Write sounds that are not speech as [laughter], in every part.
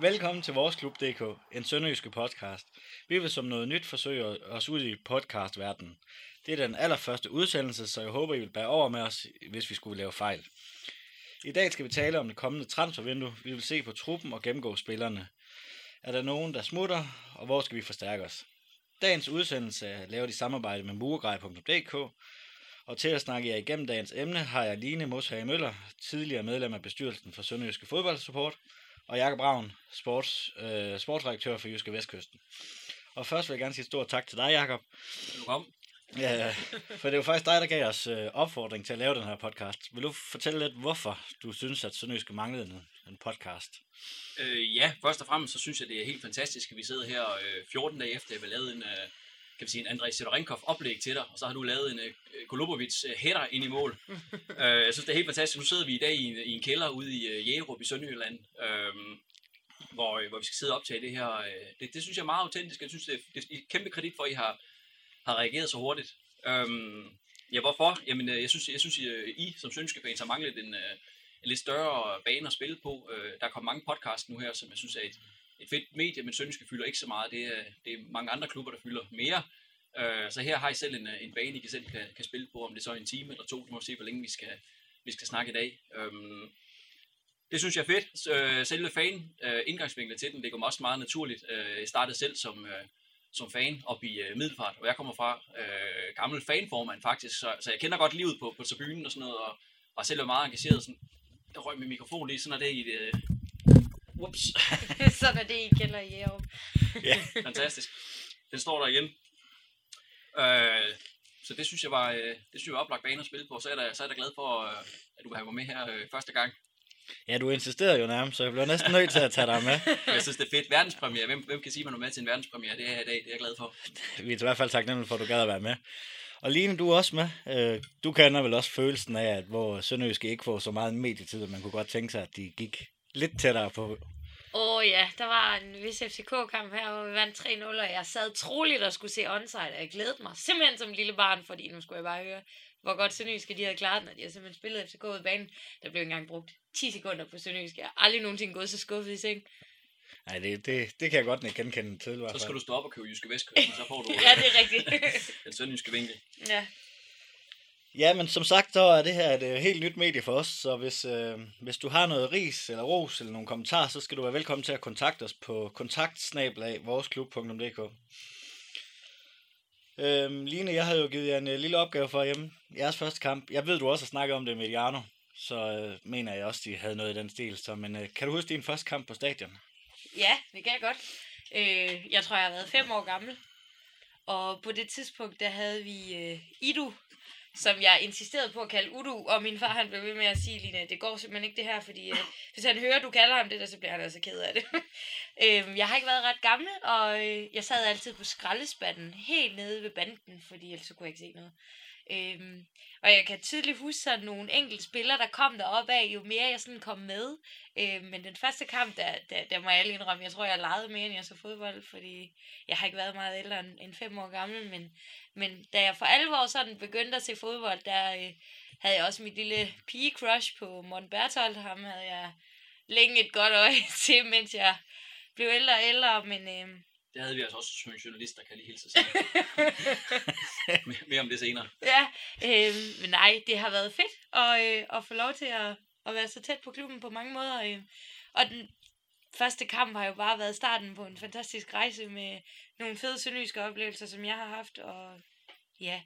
Velkommen til vores klub.dk, en sønderjyske podcast. Vi vil som noget nyt forsøge os ud i podcastverdenen. Det er den allerførste udsendelse, så jeg håber, I vil bære over med os, hvis vi skulle lave fejl. I dag skal vi tale om det kommende transfervindue. Vi vil se på truppen og gennemgå spillerne. Er der nogen, der smutter, og hvor skal vi forstærke os? Dagens udsendelse er lavet i samarbejde med muregrej.dk, og til at snakke jer igennem dagens emne har jeg Line Moshage Møller, tidligere medlem af bestyrelsen for Sønderjyske Fodboldsupport, og Jakob Braun, sports, øh, sportsredaktør for Jyske Vestkysten. Og først vil jeg gerne sige stort tak til dig, Jakob. Velkommen. Ja, for det var faktisk dig, der gav os øh, opfordring til at lave den her podcast. Vil du fortælle lidt, hvorfor du synes, at Sønderjyske manglede en, en podcast? Øh, ja, først og fremmest så synes jeg, det er helt fantastisk, at vi sidder her øh, 14 dage efter, at vi lavede en, øh, kan vi sige, en Andrej Sidorinkov oplæg til dig, og så har du lavet en øh, Kolubovic øh, header ind i mål. [laughs] øh, jeg synes, det er helt fantastisk. Nu sidder vi i dag i en, i en kælder ude i øh, Jægerup i Sønderjylland, øh, hvor, hvor vi skal sidde og optage det her. Øh, det, det synes jeg er meget autentisk. Jeg synes, det er, det er kæmpe kredit for, at I har, har reageret så hurtigt. Øh, ja, hvorfor? Jamen, øh, jeg synes, jeg synes I, I som sønderjyske fans har manglet en, øh, en lidt større bane at spille på. Øh, der er kommet mange podcasts nu her, som jeg synes er et, et fedt medie, men Sønderjyske fylder ikke så meget. Det er, det er mange andre klubber, der fylder mere. Øh, så her har I selv en, øh, en bane, I kan selv kan, kan spille på, om det så er en time eller to. Du må se, hvor længe vi skal, vi skal snakke i dag. Øhm, det synes jeg er fedt. Øh, selve fan, øh, indgangsvinklen til den, det går også meget naturligt. Jeg startede selv som, som fan op i Middelfart, og jeg kommer fra øh, gammel fanformand faktisk, så, så jeg kender godt livet på, på tribunen og sådan noget, og, og selv er meget engageret. Sådan, der røg min mikrofon lige, sådan er det i det. Whoops. [laughs] sådan er det, I kender i Jærup. ja, [laughs] fantastisk. Den står der igen. Øh, så det synes jeg var, øh, det synes jeg var oplagt bane at spille på. Så er jeg da, så er jeg da glad for, øh, at du vil have mig med her øh, første gang. Ja, du insisterede jo nærmest, så jeg blev næsten nødt til at tage dig med. [laughs] jeg synes, det er fedt. Verdenspremiere. Hvem, hvem kan sige, man er med til en verdenspremiere? Det er her i dag. Det er jeg glad for. Vi er i hvert fald taknemmelige for, at du gad at være med. Og Line, du er også med. Øh, du kender vel også følelsen af, at hvor Sønderjyske ikke får så meget medietid, at man kunne godt tænke sig, at de gik lidt tættere på Åh oh, ja, der var en vis FCK-kamp her, hvor vi vandt 3-0, og jeg sad troligt og skulle se onside, og jeg glædede mig simpelthen som lille barn, fordi nu skulle jeg bare høre, hvor godt Sønderjyske de havde klaret, når de havde simpelthen spillet FCK ud banen. Der blev ikke engang brugt 10 sekunder på Sønderjyske. Jeg har aldrig nogensinde gået så skuffet i seng. Nej, det, det, det kan jeg godt genkende til. Så skal du stå op og købe Jyske Vestkysten, så får du [laughs] ja, det er rigtigt. [laughs] den sønderjyske vinkel. Ja. Ja, men som sagt, så er det her et øh, helt nyt medie for os, så hvis, øh, hvis du har noget ris eller ros eller nogle kommentarer, så skal du være velkommen til at kontakte os på kontaktsnabelag.voresklub.dk Øhm, Line, jeg havde jo givet jer en øh, lille opgave for hjemme. Jeres første kamp. Jeg ved, du også har snakket om det med Jarno, så øh, mener jeg også, de havde noget i den stil. Så, men øh, kan du huske din første kamp på stadion? Ja, det kan jeg godt. Øh, jeg tror, jeg har været fem år gammel. Og på det tidspunkt, der havde vi øh, Idu som jeg insisterede på at kalde Udu, og min far han blev ved med at sige, Line, det går simpelthen ikke det her, fordi øh, hvis han hører, du kalder ham det der, så bliver han altså ked af det. [laughs] øh, jeg har ikke været ret gammel, og øh, jeg sad altid på skraldespanden, helt nede ved banden, fordi ellers så kunne jeg ikke se noget. Øhm, og jeg kan tydeligt huske sådan nogle enkelte spillere, der kom derop af, jo mere jeg sådan kom med. Øhm, men den første kamp, der, der, der må jeg alle indrømme, jeg tror, jeg legede mere, end jeg så fodbold, fordi jeg har ikke været meget ældre end, end fem år gammel. Men, men da jeg for alvor sådan begyndte at se fodbold, der øh, havde jeg også mit lille pige-crush på Morten Berthold. Ham havde jeg længe et godt øje [laughs] til, mens jeg blev ældre og ældre. Men, øh, det havde vi altså også som journalister, kan jeg lige hilse sig. [laughs] Mere om det senere. [laughs] Ja, øh, men nej, det har været fedt at, øh, at få lov til at, at være så tæt på klubben på mange måder. Øh. Og den første kamp har jo bare været starten på en fantastisk rejse med nogle fede sønderjyske oplevelser, som jeg har haft. Og ja,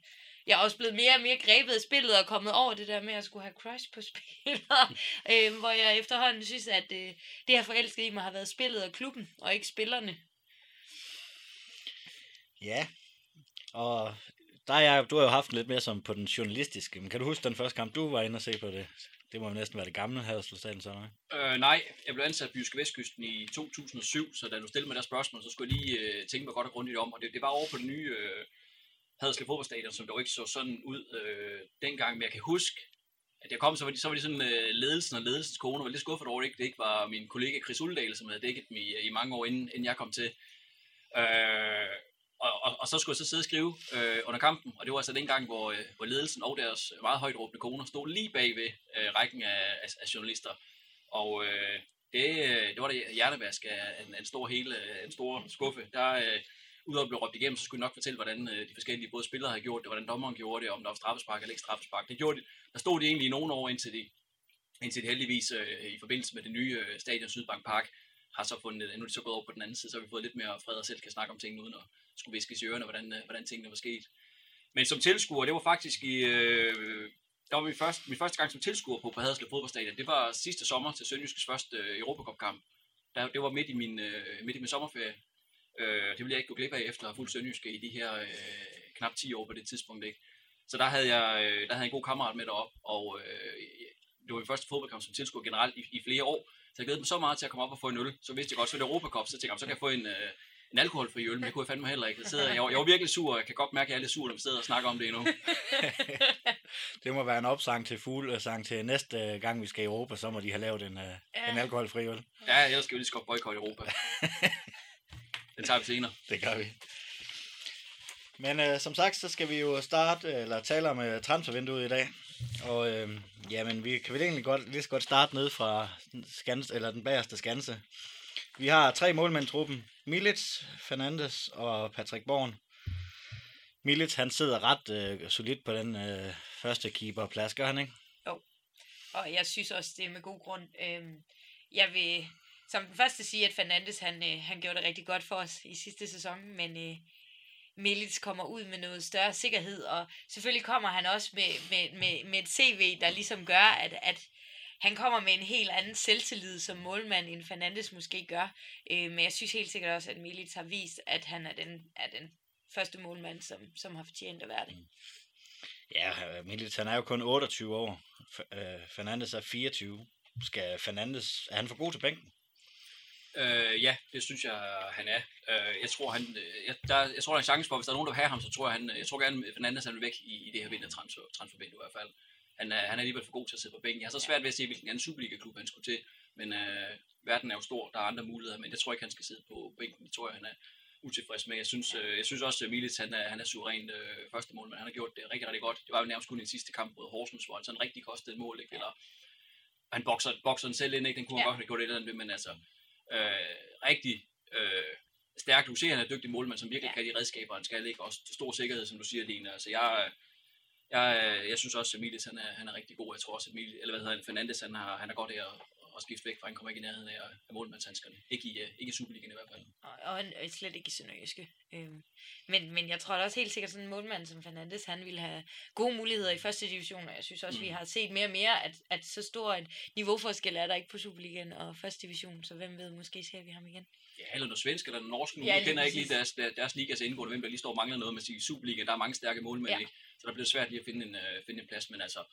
jeg er også blevet mere og mere grebet af spillet og kommet over det der med at skulle have crush på [laughs] spillere. øh, hvor jeg efterhånden synes, at øh, det her forelsket i mig har været spillet og klubben, og ikke spillerne. Ja, og der er, du har jo haft lidt mere som på den journalistiske. Men kan du huske den første kamp, du var inde og se på det? Det må jo næsten være det gamle Haderslev Stadion, så ikke? Øh, nej, jeg blev ansat på Jyske Vestkysten i 2007, så da du stillede mig det spørgsmål, så skulle jeg lige øh, tænke mig godt og grundigt om. Og det, det var over på det nye øh, Haderslev Fodboldstadion, som dog ikke så sådan ud øh, dengang. Men jeg kan huske, at jeg kom, så var de, så var de sådan øh, ledelsen og ledelsens kone, og var lidt skuffet over, at det ikke, det ikke var min kollega Chris Uldal, som havde dækket mig i, i mange år, inden, inden jeg kom til. Øh, og, og, og så skulle jeg så sidde og skrive øh, under kampen, og det var altså den gang, hvor, øh, hvor ledelsen og deres meget højt råbende koner stod lige bag ved øh, rækken af, af, af journalister. Og øh, Det, øh, det var det hjernevask af en, en stor hele, en stor skuffe. Der, øh, udover at blive råbt igennem, så skulle jeg nok fortælle, hvordan øh, de forskellige både spillere havde gjort det, hvordan dommeren gjorde det, om der var straffespark eller ikke straffespark. Det gjorde de. Der stod de egentlig i nogle år, indtil de, indtil de heldigvis øh, i forbindelse med det nye øh, stadion Sydbank Park har så fundet, nu er de så gået over på den anden side, så har vi fået lidt mere fred og selv kan snakke om tingene, uden at skulle viskes i ørerne, hvordan, øh, hvordan tingene var sket. Men som tilskuer, det var faktisk i, øh, der var min første, min første gang som tilskuer på, på Haderslev fodboldstadion. Det var sidste sommer til Sønderjyskes første øh, Europacup-kamp. Der, det var midt i min, øh, midt i min sommerferie. Øh, det ville jeg ikke gå glip af efter at have fuldt Sønderjyske i de her øh, knap 10 år på det tidspunkt. Ikke? Så der havde jeg, øh, der havde jeg en god kammerat med derop, og øh, det var min første fodboldkamp som tilskuer generelt i, i flere år. Så jeg glædede mig så meget til at komme op og få en øl. Så vidste jeg godt, så det Europacup, så tænkte jeg, så kan jeg få en, øh, en alkoholfri øl, men det kunne jeg fandme heller ikke. Jeg, sidder, jeg, var, jeg var virkelig sur, og jeg kan godt mærke, at jeg er lidt sur, når vi sidder og snakker om det endnu. [laughs] det må være en opsang til fuld sang til næste gang, vi skal i Europa, så må de have lavet en, uh, ja. en alkoholfri øl. Ja, ellers skal vi lige skubbe boykot i Europa. [laughs] Den tager vi senere. Det gør vi. Men øh, som sagt, så skal vi jo starte, eller tale om øh, transfervinduet i dag. Og øh, jamen, vi kan vel egentlig godt, lige så godt starte ned fra skans, eller den bagerste skanse. Vi har tre målmænd i truppen. Milic, Fernandes og Patrick Born. Milic, han sidder ret øh, solidt på den øh, første keeperplads, gør han ikke? Jo, og jeg synes også, det er med god grund. Øh, jeg vil som den første sige, at Fernandes han, øh, han gjorde det rigtig godt for os i sidste sæson, men øh, Milic kommer ud med noget større sikkerhed, og selvfølgelig kommer han også med, med, med, med et CV, der ligesom gør, at, at han kommer med en helt anden selvtillid som målmand, end Fernandes måske gør. Øh, men jeg synes helt sikkert også, at Milic har vist, at han er den, er den første målmand, som, som har fortjent at være det. Mm. Ja, Milic han er jo kun 28 år. F- øh, Fernandes er 24. Skal Fernandes, er han for god til bænken? Øh, ja, det synes jeg, han er. Øh, jeg tror, han, øh, jeg, der, jeg tror, der er en chance for, hvis der er nogen, der vil have ham, så tror jeg, han, jeg tror gerne, Fernandes han vil væk i, i det her vintertransfer, transfervindue i hvert fald. Han er, han er alligevel for god til at sidde på bænken. Jeg har så svært ved at se, hvilken anden Superliga-klub han skulle til, men øh, verden er jo stor, der er andre muligheder, men jeg tror ikke, han skal sidde på bænken. Det tror jeg, han er utilfreds med. Jeg synes, øh, jeg synes også, at Milic, han er, han er suveræn øh, første mål, men han har gjort det rigtig, rigtig godt. Det var jo nærmest kun i den sidste kamp mod Horsens, hvor han sådan rigtig kostede mål, ikke? Eller, han bokser, bokser den selv ind, ikke? Den kunne ja. han godt have gjort et eller andet, men altså, øh, rigtig øh, stærkt huserende dygtig målmand, som virkelig ja. kan de redskaber, han skal ikke også stor sikkerhed, som du siger, Lina. Altså, jeg, jeg, jeg synes også, at Emilis, han er, han er rigtig god. Jeg tror også, at Emilis, eller hvad hedder han, Fernandes, han har, han er godt her at skifte væk, for han kommer ikke i nærheden af, af målmandshandskerne. Ikke i, uh, ikke i Superligaen i hvert fald. Og, og han er slet ikke i Sønderjyske. Øhm, men, men jeg tror da også helt sikkert, sådan en målmand som Fernandes, han ville have gode muligheder i første division, og jeg synes også, mm. vi har set mere og mere, at, at så stor en niveauforskel er der ikke på Superligaen og første division, så hvem ved, måske ser vi ham igen. Ja, eller noget svensk eller noget norsk nu. Ja, jeg kender ikke lige deres, deres, deres ligas indgående, hvem der lige står og mangler noget med sig Superliga. Der er mange stærke målmænd, ja. Så der bliver svært lige at finde en, uh, finde en plads, men altså,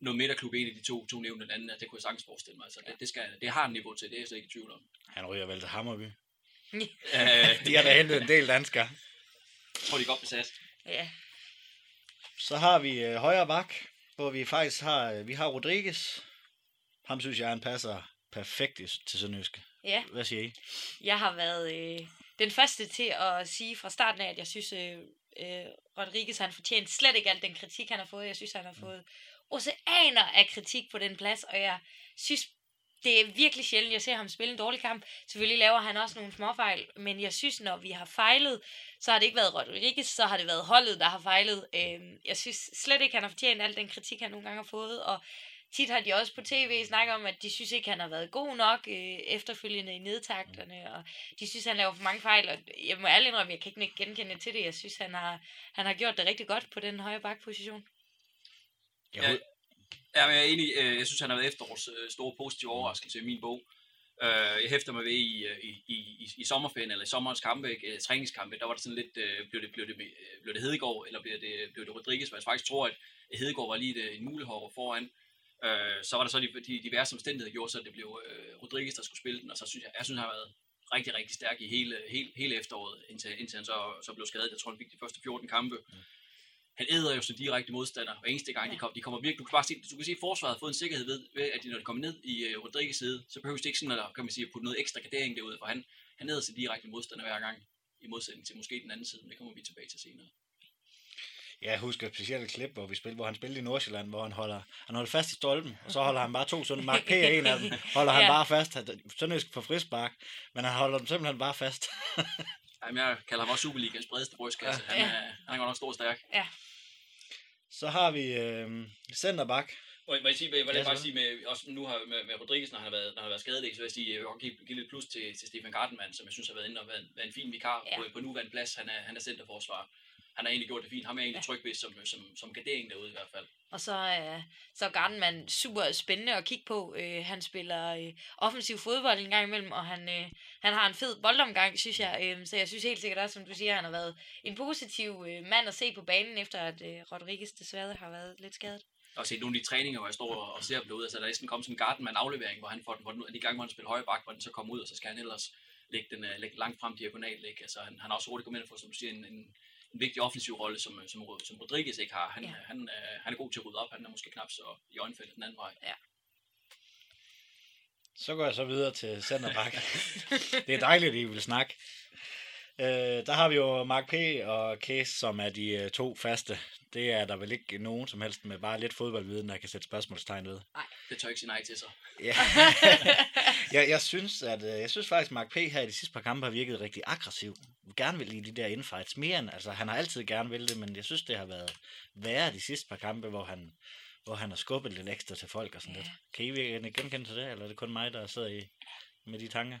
noget midterklub, en af de to, to nævnte anden, det kunne jeg sagtens forestille mig. Altså, ja. det, det, skal, det har en niveau til, det er jeg slet ikke i tvivl om. Han ryger vel til Hammerby. [laughs] øh, [laughs] de har da hentet en del danskere. Jeg tror, de er godt besat. Ja. Så har vi øh, højre bak, hvor vi faktisk har, øh, vi har Rodriguez. Ham synes jeg, han passer perfekt til Sønderjyske. Ja. Hvad siger I? Jeg har været øh, den første til at sige fra starten af, at jeg synes, øh, øh, Rodriguez han fortjent slet ikke al den kritik, han har fået. Jeg synes, han har fået oceaner af kritik på den plads, og jeg synes, det er virkelig sjældent, jeg ser ham spille en dårlig kamp. Selvfølgelig laver han også nogle småfejl, men jeg synes, når vi har fejlet, så har det ikke været Rodriguez, så har det været holdet, der har fejlet. Øhm, jeg synes slet ikke, han har fortjent al den kritik, han nogle gange har fået, og tit har de også på tv snakket om, at de synes ikke, han har været god nok øh, efterfølgende i nedtakterne, og de synes, han laver for mange fejl, og jeg må ærligt indrømme, jeg kan ikke genkende til det. Jeg synes, han har, han har gjort det rigtig godt på den højre bakposition. Ja, ja, men jeg er enig. Øh, jeg synes, han har været efterårs øh, store positive overraskelse i min bog. Øh, jeg hæfter mig ved i, i, i, i sommerferien, eller i sommerens kampe, ikke? træningskampe, der var det sådan lidt, blev det, blev det, blev det Hedegaard, eller blev det, blev det Rodriguez, hvor jeg faktisk tror, at Hedegaard var lige et, en mulighed foran. Så var der så de, de diverse omstændigheder, der gjorde så, at det blev Rodriguez, der skulle spille den, og så synes jeg, jeg synes, han har været rigtig, rigtig stærk i hele, hele, hele efteråret, indtil, indtil han så, så blev skadet. Jeg tror, han fik de første 14 kampe. Mm han æder jo så direkte modstander hver eneste gang, ja. de, kommer, de kommer virkelig, du kan bare se, du kan se, at forsvaret har fået en sikkerhed ved, ved at de, når de kommer ned i uh, Rodriguez side, så behøver de ikke sådan, at, kan man sige, at putte noget ekstra gardering derude, for han, han æder sig direkte modstander hver gang, i modsætning til måske den anden side, men det kommer vi tilbage til senere. Jeg husker specielt et klip, hvor, vi spillede, hvor han spillede i Nordsjælland, hvor han holder, han holder fast i stolpen, og så holder han bare to sådan, Mark P. er en af dem, holder han Ja. bare fast. Sønderjysk for frispark, men han holder dem simpelthen bare fast. [laughs] Jamen, jeg kalder ham også Superligas bredeste brystkasse. Ja. Han, Ja. er, han er godt nok stor og stærk. Så har vi øh, centerbak. Må jeg, må jeg, sige, må jeg Ja, bare sige, med, også nu har med, med Rodriguez, når han har været, når han har været skadelig, så vil jeg sige, jeg vil give, give lidt plus til, til Stefan Gardenman, som jeg synes har været inde og været, været en fin vikar Ja. ja. på, på nuværende plads. Han er, han er centerforsvar. Han har egentlig gjort det fint. Ham er jeg egentlig tryg ved som, som, som gardering derude i hvert fald. Og så, øh, så er Gardenman super spændende at kigge på. Øh, han spiller øh, offensiv fodbold en gang imellem, og han, øh, han har en fed boldomgang, synes jeg. Øh, så jeg synes helt sikkert også, som du siger, han har været en positiv øh, mand at se på banen, efter at øh, Rodriguez desværre har været lidt skadet. Har set nogle af de træninger, hvor jeg står og ser dem derude, altså der er næsten kommet sådan en Gardenman aflevering, hvor han får den, hvor den, de gange, hvor han spiller højre bak, hvor den så kommer ud, og så skal han ellers lægge den uh, lægge langt frem diagonalt. Ikke? Altså, han, han har også hurtigt kommet ind og få, som du siger, en, en, en vigtig offensiv rolle, som, som, som Rodriguez ikke har. Han, Ja. ja. han, uh, han er god til at rydde op, han er måske knap så i øjenfældet den anden vej. Så går jeg så videre til centerbak. det er dejligt, at I vil snakke. Øh, der har vi jo Mark P. og Case, som er de øh, to faste. Det er der vel ikke nogen som helst med bare lidt fodboldviden, der kan sætte spørgsmålstegn ved. Det tør ikke sige nej til sig. Ja. [laughs] jeg, jeg, synes, at, øh, jeg synes faktisk, at Mark P. her i de sidste par kampe har virket rigtig aggressiv. Gerne vil i de der infights mere end, altså han har altid gerne vil det, men jeg synes, det har været værre de sidste par kampe, hvor han, hvor han har skubbet lidt ekstra til folk og sådan Ja. lidt. Kan I virkelig genkende til det, eller er det kun mig, der sidder i, med de tanker?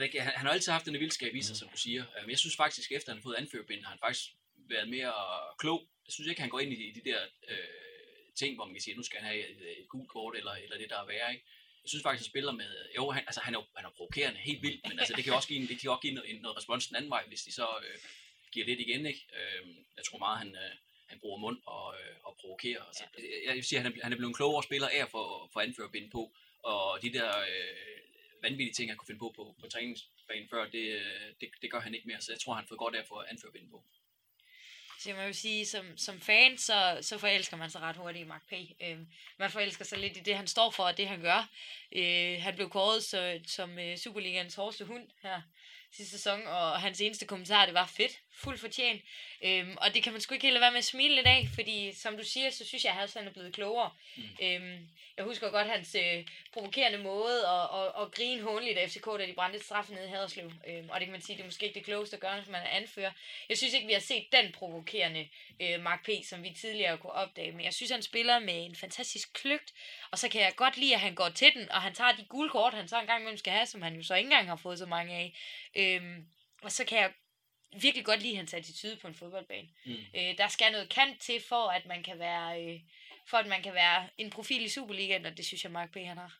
Han, han har altid haft den vildskab i sig, som du siger. Øh, Men jeg synes faktisk, efter han har fået anførbind, har han faktisk været mere klog. Jeg synes ikke, han går ind i de, de der øh, ting, hvor man kan sige, at nu skal han have et, et gult kort, eller, eller det, der er værre. Ikke? Jeg synes faktisk, han spiller med... Jo, han, altså, han, er, han er provokerende helt vildt, men altså, det kan jo også give, en, det kan også give noget, noget respons den anden vej, hvis de så øh, giver lidt igen. Ikke? Øh, jeg tror meget, han, øh, han bruger mund og, øh, og provokerer. Altså, jeg, jeg vil sige, at han er, han er blevet en klogere spiller af at få, få på, og de der øh, vanvittige ting, han kunne finde på på, på træningsbanen før, det, øh, det, det gør han ikke mere, så jeg tror, han har fået godt af at få anførbind på. Så man vil sige, som, som fan, så, så forelsker man sig ret hurtigt i Mark P. Øh, man forelsker sig lidt i det, han står for, og det, han gør. Øh, han blev kåret så, som øh, Superligans hårdeste hund her sidste sæson, og hans eneste kommentar, det var fedt, fuldt fortjent. Øhm, og det kan man sgu ikke helt lade være med at smile lidt af, fordi som du siger, så synes jeg, at han er blevet klogere. Mm. Øhm, jeg husker godt hans øh, provokerende måde at, at, at grine håndligt af FCK, da de brændte et straffe nede i Haderslev. Øhm, og det kan man sige, det er måske ikke det klogeste at gøre, hvis man er anfører. Jeg synes ikke, vi har set den provokerende øh, Mark P., som vi tidligere kunne opdage. Men jeg synes, han spiller med en fantastisk kløgt. Og så kan jeg godt lide, at han går til den, og han tager de gule kort, han så engang imellem skal have, som han jo så ikke engang har fået så mange af. Øhm, og så kan jeg virkelig godt lide hans attitude på en fodboldbane. Mm. Øh, der skal noget kant til, for at man kan være... Øh, for at man kan være en profil i Superligaen, og det synes jeg, Mark P. han har.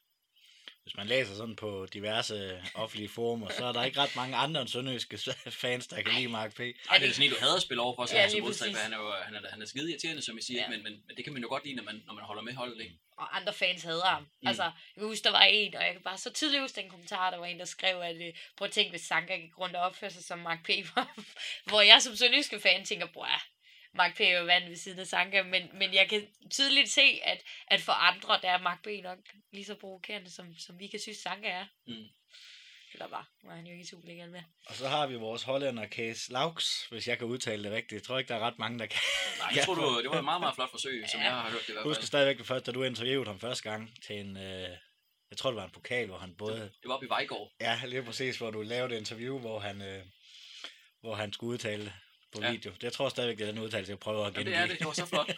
Hvis man læser sådan på diverse offentlige forumer, så er der ikke ret mange andre end sønderjyske [laughs] fans, der kan lide Mark P. Ej, det er sådan en, du hader at spille over for, så Ja, som modstander, han er jo han er, han er skide irriterende, som jeg siger, Ja. men, men, men, det kan man jo godt lide, når man, når man holder med holdet, ikke? og andre fans hader ham. Mm. Altså, jeg kan huske, der var en, og jeg kan bare så tydeligt huske den kommentar, der var en, der skrev, at øh, prøv at tænke, hvis Sanka gik rundt og opførte sig som Mark P. [laughs] hvor jeg som sønderjyske fan tænker, bror, Mark P. er jo vand ved siden af Sanka, men, men jeg kan tydeligt se, at, at for andre, der er Mark P. nok lige så provokerende, som, som vi kan synes, Sanka er. Mm. Eller bare, nu er han jo ikke i Superligaen med. Og så har vi vores hollænder Case Laux, hvis jeg kan udtale det rigtigt. Jeg tror ikke, der er ret mange, der kan. Nej, jeg tror, du, det var et meget, meget flot forsøg, som Ja. jeg har hørt det i hvert husker stadigvæk det første, da du interviewede ham første gang til en, øh, jeg tror det var en pokal, hvor han både, Det var oppe i Vejgaard. ja lige præcis, hvor du lavede et interview, hvor han, øh, hvor han skulle udtale det på Ja. video. Det jeg tror stadigvæk, det er den udtalelse, jeg prøver at Ja, gengive. det er det. Det var så flot.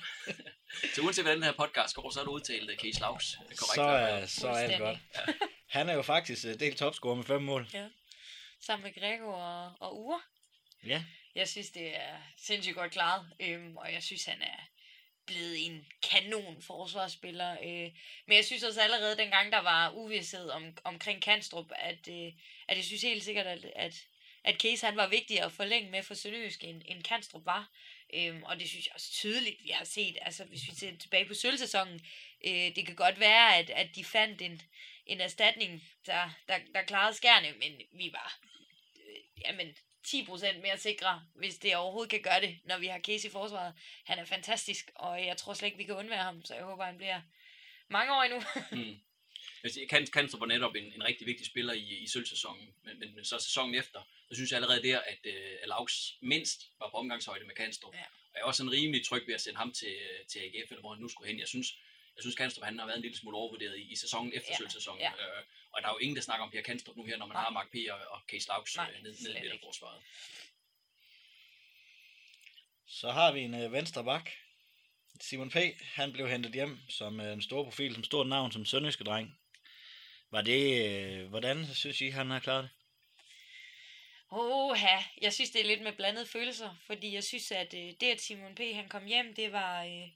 [laughs] så uanset hvad den her podcast går, så er du udtalt uh, Case Laux. Korrekt. så, er, så er alt godt. Han er jo faktisk øh, delt topscorer med fem mål. Sammen med Gregor og, og Ure. Ja, Jeg synes, det er sindssygt godt klaret, øhm, og jeg synes, han er blevet en kanon forsvarsspiller. Øh, men jeg synes også allerede dengang, der var uvidshed om, omkring Kanstrup, at, øh, at jeg synes helt sikkert, at, at, at Case han var vigtigere at forlænge med for Sønderjysk, end, end Kanstrup var. Øhm, og det synes jeg også tydeligt, vi har set, altså hvis vi ser tilbage på sølvsæsonen, øh, det kan godt være, at, at de fandt en, en erstatning, der, der, der klarede skærne, men vi var øh, jamen, 10% mere sikre, hvis det overhovedet kan gøre det, når vi har Case i forsvaret. Han er fantastisk, og jeg tror slet ikke, vi kan undvære ham, så jeg håber, han bliver mange år endnu. Mm jeg siger, kan, Kanstrup var netop en, en rigtig vigtig spiller i, i sølvsæsonen, men, men, men så sæsonen efter, så synes jeg allerede der, at øh, Laux mindst var på omgangshøjde med Kanstrup. Ja. Og jeg er også en rimelig tryg ved at sende ham til, til AGF, eller hvor han nu skulle hen. Jeg synes, jeg synes Kanstrup han har været en lille smule overvurderet i, i sæsonen efter Ja, sølvsæsonen. ja. Øh, og der er jo ingen, der snakker om Pierre Kanstrup nu her, når man Nej. har Mark P. og, og Case Laux Nej, øh, ned, ned i midterforsvaret. Så har vi en øh, venstre bak. Simon P. Han blev hentet hjem som øh, en stor profil, som stort navn, som sønderjyske dreng. Var det, øh, hvordan synes I, han har klaret det? Oha, jeg synes, det er lidt med blandede følelser, fordi jeg synes, at øh, det, at Simon P. han kom hjem, det var, øh,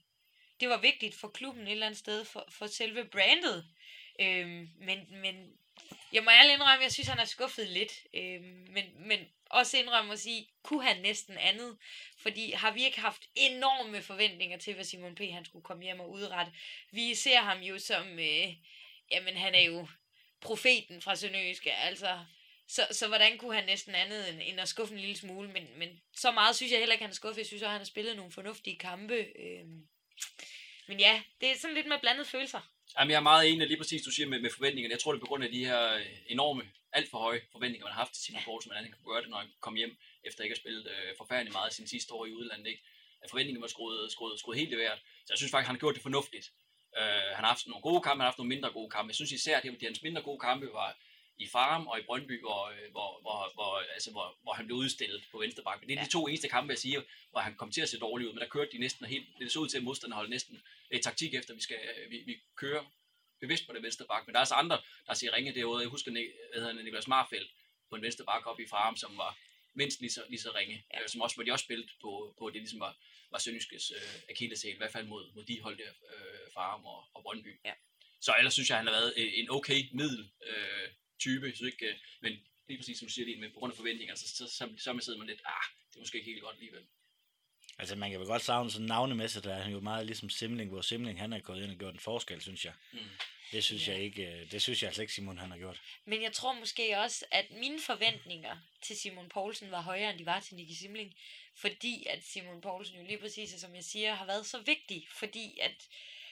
det var vigtigt for klubben et eller andet sted, for, for selve brandet. Øhm, men, men jeg må ærligt indrømme, jeg synes, han er skuffet lidt. Øhm, men, men også indrømme at sige, kunne han næsten andet? Fordi har vi ikke haft enorme forventninger til, hvad Simon P. han skulle komme hjem og udrette? Vi ser ham jo som, øh, jamen han er jo profeten fra Sønderjyske, altså så, så hvordan kunne han næsten andet end, end at skuffe en lille smule? Men, men så meget synes jeg heller ikke, han er skuffet. Jeg synes også, han har spillet nogle fornuftige kampe. Øhm. Men ja, det er sådan lidt med blandede følelser. Jamen, jeg er meget enig lige præcis, du siger med, med forventningerne. Jeg tror, det er på grund af de her øh, enorme, alt for høje forventninger, man har haft til Simon Poulsen, hvordan han kan gøre det, når han kom hjem, efter ikke at have spillet øh, forfærdeligt meget sin sidste år i udlandet. Ikke? At forventningerne var skruet, skruet, skruet helt i vejret. Så jeg synes faktisk, han har gjort det fornuftigt. Øh, han har haft nogle gode kampe, han har haft nogle mindre gode kampe. Jeg synes især, at de hans mindre gode kampe var i Farum og i Brøndby, hvor, øh, hvor, hvor, hvor, altså, hvor, hvor han blev udstillet på venstre bakke. Det er Ja. de to eneste kampe, jeg siger, hvor han kom til at se dårligt ud, men der kørte de næsten helt, det så ud til, at modstanderne holdt næsten et taktik efter, vi skal, øh, vi, vi kører bevidst på det venstre bak, men der er altså andre, der siger ringe derude. Jeg husker, hvad hedder Niklas Marfeldt på en venstre bak oppe i Farum, som var mindst lige så, lige så ringe, Ja. øh, som også, hvor de også spillede på, på det, ligesom var, var Sønderjyskes øh, akilleshæl, i hvert fald mod, mod de hold der, øh, Farum og, og Brøndby. Ja. Så ellers synes jeg, han har været øh, en okay middel øh, type, synes ikke, øh, men lige præcis som du siger, det, men på grund af forventninger, så, så, så, så sidder man lidt, ah, det er måske ikke helt godt alligevel. Altså, man kan vel godt savne sådan navnemæssigt, der er han jo meget ligesom Simling, hvor Simling, han er gået ind og gjort en forskel, synes jeg. Mm. Det synes Ja. jeg ikke, øh, det synes jeg altså ikke, Simon, han har gjort. Men jeg tror måske også, at mine forventninger til Simon Poulsen var højere, end de var til Nicky Simling. Fordi at Simon Poulsen jo lige præcis, som jeg siger, har været så vigtig. Fordi at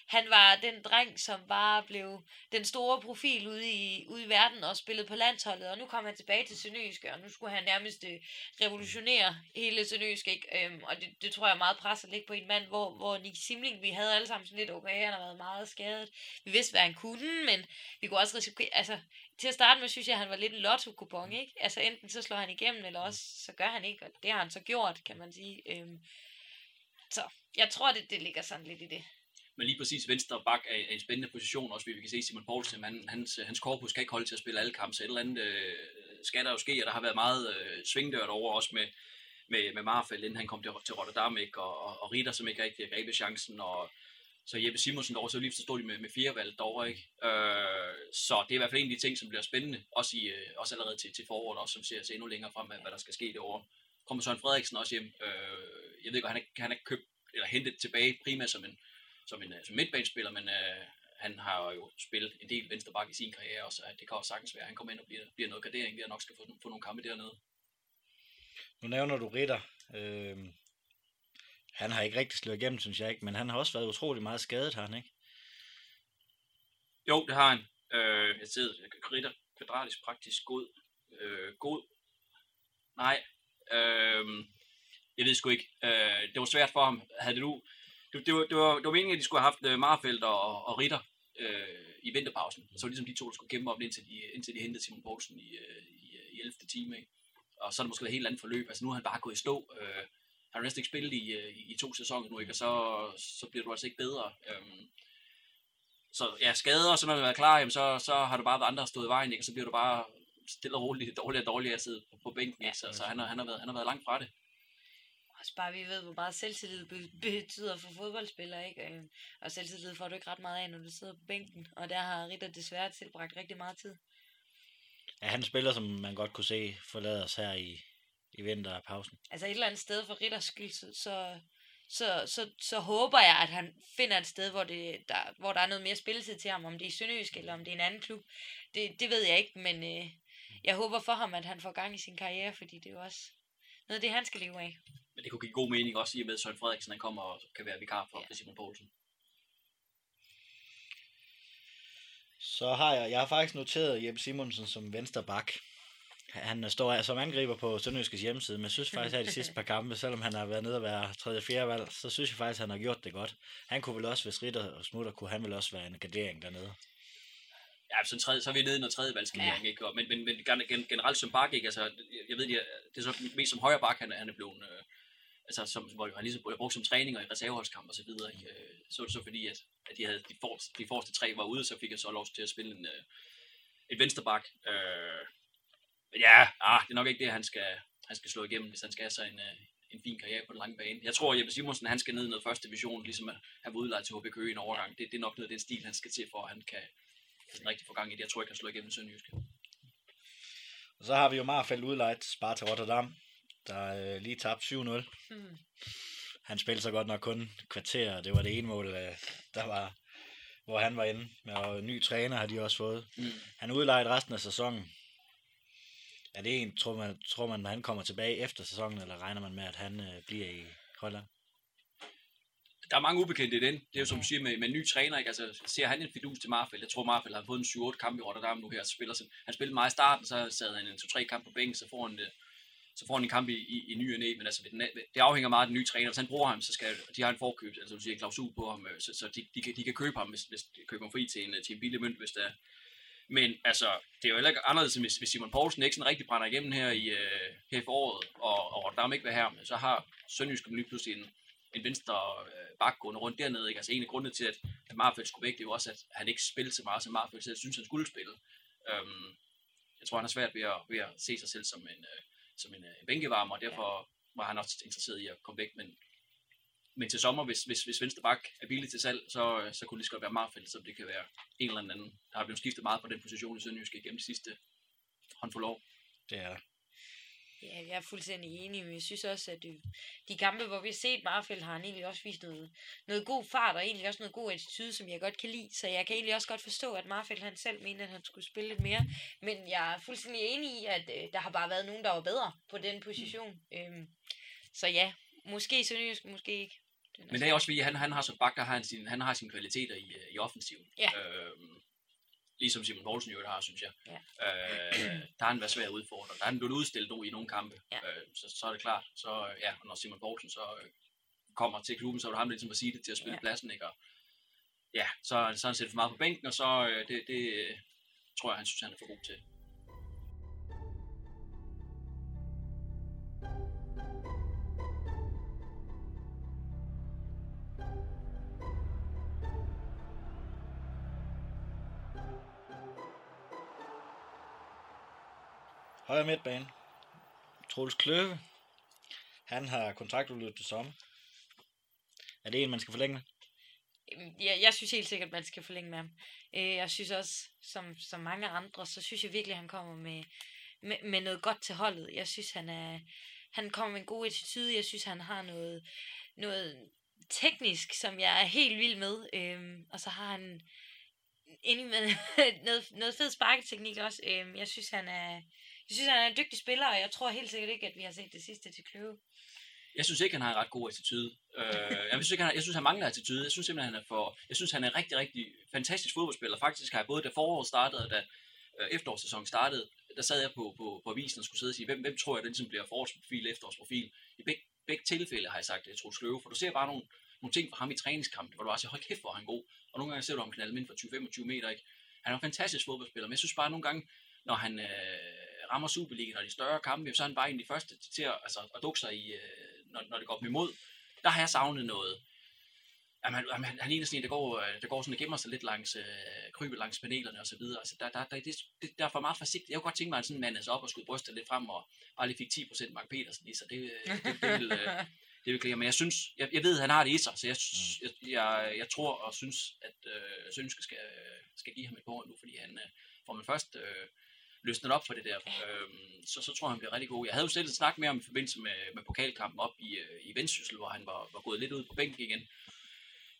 han var den dreng, som bare blev den store profil ude i, ude i verden og spillede på landsholdet. Og nu kom han tilbage til Sønderjyske, og nu skulle han nærmest øh, revolutionere hele Sønderjyske. Ikke? Øhm, og det, det tror jeg er meget pres at ligge på en mand, hvor, hvor Nicky Simling, vi havde alle sammen sådan lidt, okay, han har været meget skadet. Vi vidste, hvad han kunne, men vi kunne også risikere, altså til at starte med, synes jeg, at han var lidt en lotto-kupon, ikke? Altså enten så slår han igennem, eller også så gør han ikke, og det har han så gjort, kan man sige. Øhm, så jeg tror, det, det ligger sådan lidt i det. Men lige præcis venstre bak er, er en spændende position, også fordi vi kan se Simon Poulsen, han, hans, hans korpus kan ikke holde til at spille alle kampe, så et eller andet øh, skal der jo ske, og der har været meget øh, svingdørt over også med, med, med Marfeldt, inden han kom til, til Rotterdam, ikke? Og, og, og Ritter, som ikke rigtig har grebet chancen, og så Jeppe Simonsen derovre, så lige så stod de med, med fire valg derovre, ikke? Øh, så det er i hvert fald en af de ting, som bliver spændende, også, i, øh, også allerede til, til foråret, også som ser, ser endnu længere frem, hvad, hvad der skal ske derovre. Kommer Søren Frederiksen også hjem, øh, jeg ved ikke, han er, han er købt eller hentet tilbage primært som en, som en øh, som midtbanespiller, men øh, han har jo spillet en del venstreback i sin karriere, og så det kan også sagtens være, at han kommer ind og bliver, bliver noget gradering, der nok skal få, få nogle kampe dernede. Nu nævner du Ritter. Øh, han har ikke rigtig slået igennem, synes jeg ikke, men han har også været utrolig meget skadet, har han ikke? Jo, det har han. Øh, jeg sidder Ritter kvadratisk praktisk god. Øh, god. Nej. Øh, jeg ved sgu ikke. Øh, det var svært for ham. Havde det nu... Det, det, var, det, var, det var meningen, at de skulle have haft øh, Marfeldt og, og Ritter øh, i vinterpausen. Så var det ligesom de to, der skulle kæmpe op, indtil de, indtil de hentede Simon Poulsen i, øh, i, i 11. time. Ikke? Og så er det måske et helt andet forløb. Altså nu har han bare gået i stå. Øh, han har næsten ikke spillet i, øh, i, i to sæsoner nu, ikke? og så, så bliver du altså ikke bedre. Øhm, så ja, skader og så når du er klar, jamen, så, så har du bare været andre der stået i vejen, ikke? og så bliver du bare stille og roligt dårligere og dårligere at sidde på, på bænken. Ikke? Så, så han, har, han, har været, han har været langt fra det. Også bare, vi ved, hvor meget selvtillid be- betyder for fodboldspillere, ikke? Øhm, Og selvtillid får du ikke ret meget af, når du sidder på bænken. Og der har Ritter desværre tilbragt rigtig meget tid. Ja, han spiller, som man godt kunne se, forlader os her i, i vinterpausen. Altså et eller andet sted for Ritters skyld, så, så, så, så, så håber jeg, at han finder et sted, hvor, det, der, hvor der er noget mere spilletid til ham. Om det er i Sønderjysk, eller om det er en anden klub. Det, det ved jeg ikke, men øh, jeg håber for ham, at han får gang i sin karriere, fordi det er jo også noget af det, han skal leve af. Men det kunne give god mening også i og med, at Søren Frederiksen han kommer og kan være vikar for Ja. Simon Poulsen. Så har jeg, jeg har faktisk noteret Jeppe Simonsen som venstre bak. Han står som angriber på Sønderjyskes hjemmeside, men jeg synes faktisk, at de sidste par kampe, selvom han har været nede og være tredje og fjerde valg, så synes jeg faktisk, at han har gjort det godt. Han kunne vel også, hvis Ritter og Smutter kunne, han vel også være en gardering dernede. Ja, så, tredje, så er vi nede i noget tredje valgsgardering, ja. ikke? Men, men, men gen- generelt som bak, ikke? Altså, jeg ved, det er, det er så mest som højre bak, han, er- han er blevet, øh, altså, som, hvor han ligesom blev brugt som træning og i reserveholdskamp og så videre, ikke? Øh, Så var det så fordi, at, at de, havde, de, forreste, de forreste tre var ude, så fik jeg så lov til at spille en, øh, et vensterbak. Øh, men ja, ah, det er nok ikke det, han skal, han skal slå igennem, hvis han skal have sig en, øh, en fin karriere på den lange bane. Jeg tror, at Jeppe Simonsen, han skal ned i noget første division, ligesom at han var udlejet til HB Køge i en overgang. Det, det er nok noget af den stil, han skal til, for at han kan sådan rigtig få gang i det. Jeg tror ikke, han slår igennem Sønderjyske. Og så har vi jo Marfeldt udlejet Sparta Rotterdam, der øh, lige tabt 7-0. Hmm. Han spillede så godt nok kun kvarter, og det var det ene mål, øh, der var, hvor han var inde. Og ny træner har de også fået. Mm. Han udlejet resten af sæsonen. Er det en, tror man, tror man, at han kommer tilbage efter sæsonen, eller regner man med, at han øh, bliver i Holland? Der er mange ubekendte i den. Det er jo som du siger med, med en ny træner. Ikke? Altså, ser han en fidus til Marfeldt? Jeg tror, Marfeldt har fået en 7-8 kampe i Rotterdam nu her. Spiller sådan. Han spillede meget i starten, så sad han en 2-3 kampe på bænken, så får han, øh, så får han en kamp i, i, i ny og næ. Men altså, den, det afhænger meget af den nye træner. Hvis han bruger ham, så skal de har en forkøb, altså du siger en klausul på ham, øh, så, så de, de, kan, de kan købe ham, hvis, hvis de køber ham fri til en, øh, til en billig mønt, hvis der men altså, det er jo heller ikke anderledes, hvis, hvis Simon Poulsen ikke sådan rigtig brænder igennem her i, øh, her i foråret, og, og Rotterdam ikke vil her, men så har Sønderjysk lige pludselig en, en venstre øh, bak gående rundt dernede. Ikke? Altså en af grundene til, at, at Marfeldt skulle væk, det er jo også, at han ikke spillede så meget, som Marfeldt selv synes, han skulle spille. Øhm, jeg tror, han har svært ved at, ved at se sig selv som en, øh, som en øh, bænkevarmer, og derfor var han også interesseret i at komme væk. Men, men til sommer, hvis, hvis, hvis venstre bak er billig til salg, så, øh, så kunne det lige så godt være Marfeldt, så det kan være en eller anden. Der har blevet skiftet meget på den position i Sønderjysk gennem de sidste håndfuld år. Det er Ja, jeg er fuldstændig enig, men jeg synes også, at det, de kampe, hvor vi har set Marfeldt, har han egentlig også vist noget, noget god fart, og egentlig også noget god attitude, som jeg godt kan lide. Så jeg kan egentlig også godt forstå, at Marfeldt han selv mente, at han skulle spille lidt mere. Men jeg er fuldstændig enig i, at øh, der har bare været nogen, der var bedre på den position. Øhm, så ja, måske Sønderjysk, måske ikke. Den Men det er også fordi, han, han har som bak, der har han, sin, han har sine kvaliteter i, øh, i offensiven. Ja. Øhm, ligesom Simon Poulsen jo har, synes jeg. Ja. Øh, der har han været svær at udfordre. Der har han blevet udstillet nu i nogle kampe. Ja. Øh, så, så er det klart. Så ja, når Simon Poulsen så øh, kommer til klubben, så er det ham, der ligesom at sige det til at spille Ja. pladsen. Ikke? Og, ja, så, så har han sættet for meget på bænken, og så øh, det, det øh, tror jeg, han synes, han er for god til. Højre midtbane. Troels Kløve. Han har kontraktudløb til sommer. Er det en, man skal forlænge med? Jeg, jeg synes helt sikkert, at man skal forlænge med ham. Øh, jeg synes også, som, som mange andre, så synes jeg virkelig, at han kommer med, med, med noget godt til holdet. Jeg synes, han er han kommer med en god attitude. Jeg synes, han har noget, noget teknisk, som jeg er helt vild med. Øhm, og så har han enig med [laughs] noget, noget fed sparketeknik også. Øhm, jeg synes, han er jeg synes, han er en dygtig spiller, og jeg tror helt sikkert ikke, at vi har set det sidste til Kløve. Jeg synes ikke, han har en ret god attitude. Øh, jeg, synes ikke, han, har- jeg synes, han mangler attitude. Jeg synes simpelthen, han er for... Jeg synes, han er en rigtig, rigtig fantastisk fodboldspiller. Faktisk har jeg både da foråret startede, og da øh, efterårssæsonen startede, der sad jeg på, på, på avisen og skulle sidde og sige, hvem, hvem tror jeg, den ligesom bliver forårsprofil, efterårsprofil. I begge, begge tilfælde har jeg sagt, at jeg tror Sløve, for du ser bare nogle, nogle ting fra ham i træningskampen, hvor du bare siger, hold kæft, hvor er han god. Og nogle gange ser du ham knalde ind for 20-25 meter, ikke? Han er en fantastisk fodboldspiller, men jeg synes bare nogle gange, når han øh, rammer Superligaen og de større kampe, så er han bare en af de første til at, altså, at dukke sig i, øh, når, når det går dem imod. Der har jeg savnet noget. Jamen, han, han, han er en sådan en, der går, øh, der går sådan og gemmer sig lidt langs, øh, kryber langs panelerne og så videre. Altså, der, der, der, det, det, der er for meget forsigtigt. Jeg kunne godt tænke mig, at sådan mandede sig op og skulle bryste lidt frem og bare lige fik 10% Mark Petersen i sig. Det, øh, det, det, vil, øh, det vil klæde. Men jeg synes, jeg, jeg ved, at han har det i sig, så jeg, synes- jeg, jeg, jeg tror og synes, at øh, Sønske skal, skal give ham et par nu, fordi han øh, får man først øh, løsnet op for det der, øh, så, så tror jeg, han bliver rigtig god. Jeg havde jo selv et snak med ham i forbindelse med, med pokalkampen op i, øh, i Vendsyssel, hvor han var, var gået lidt ud på bænken igen.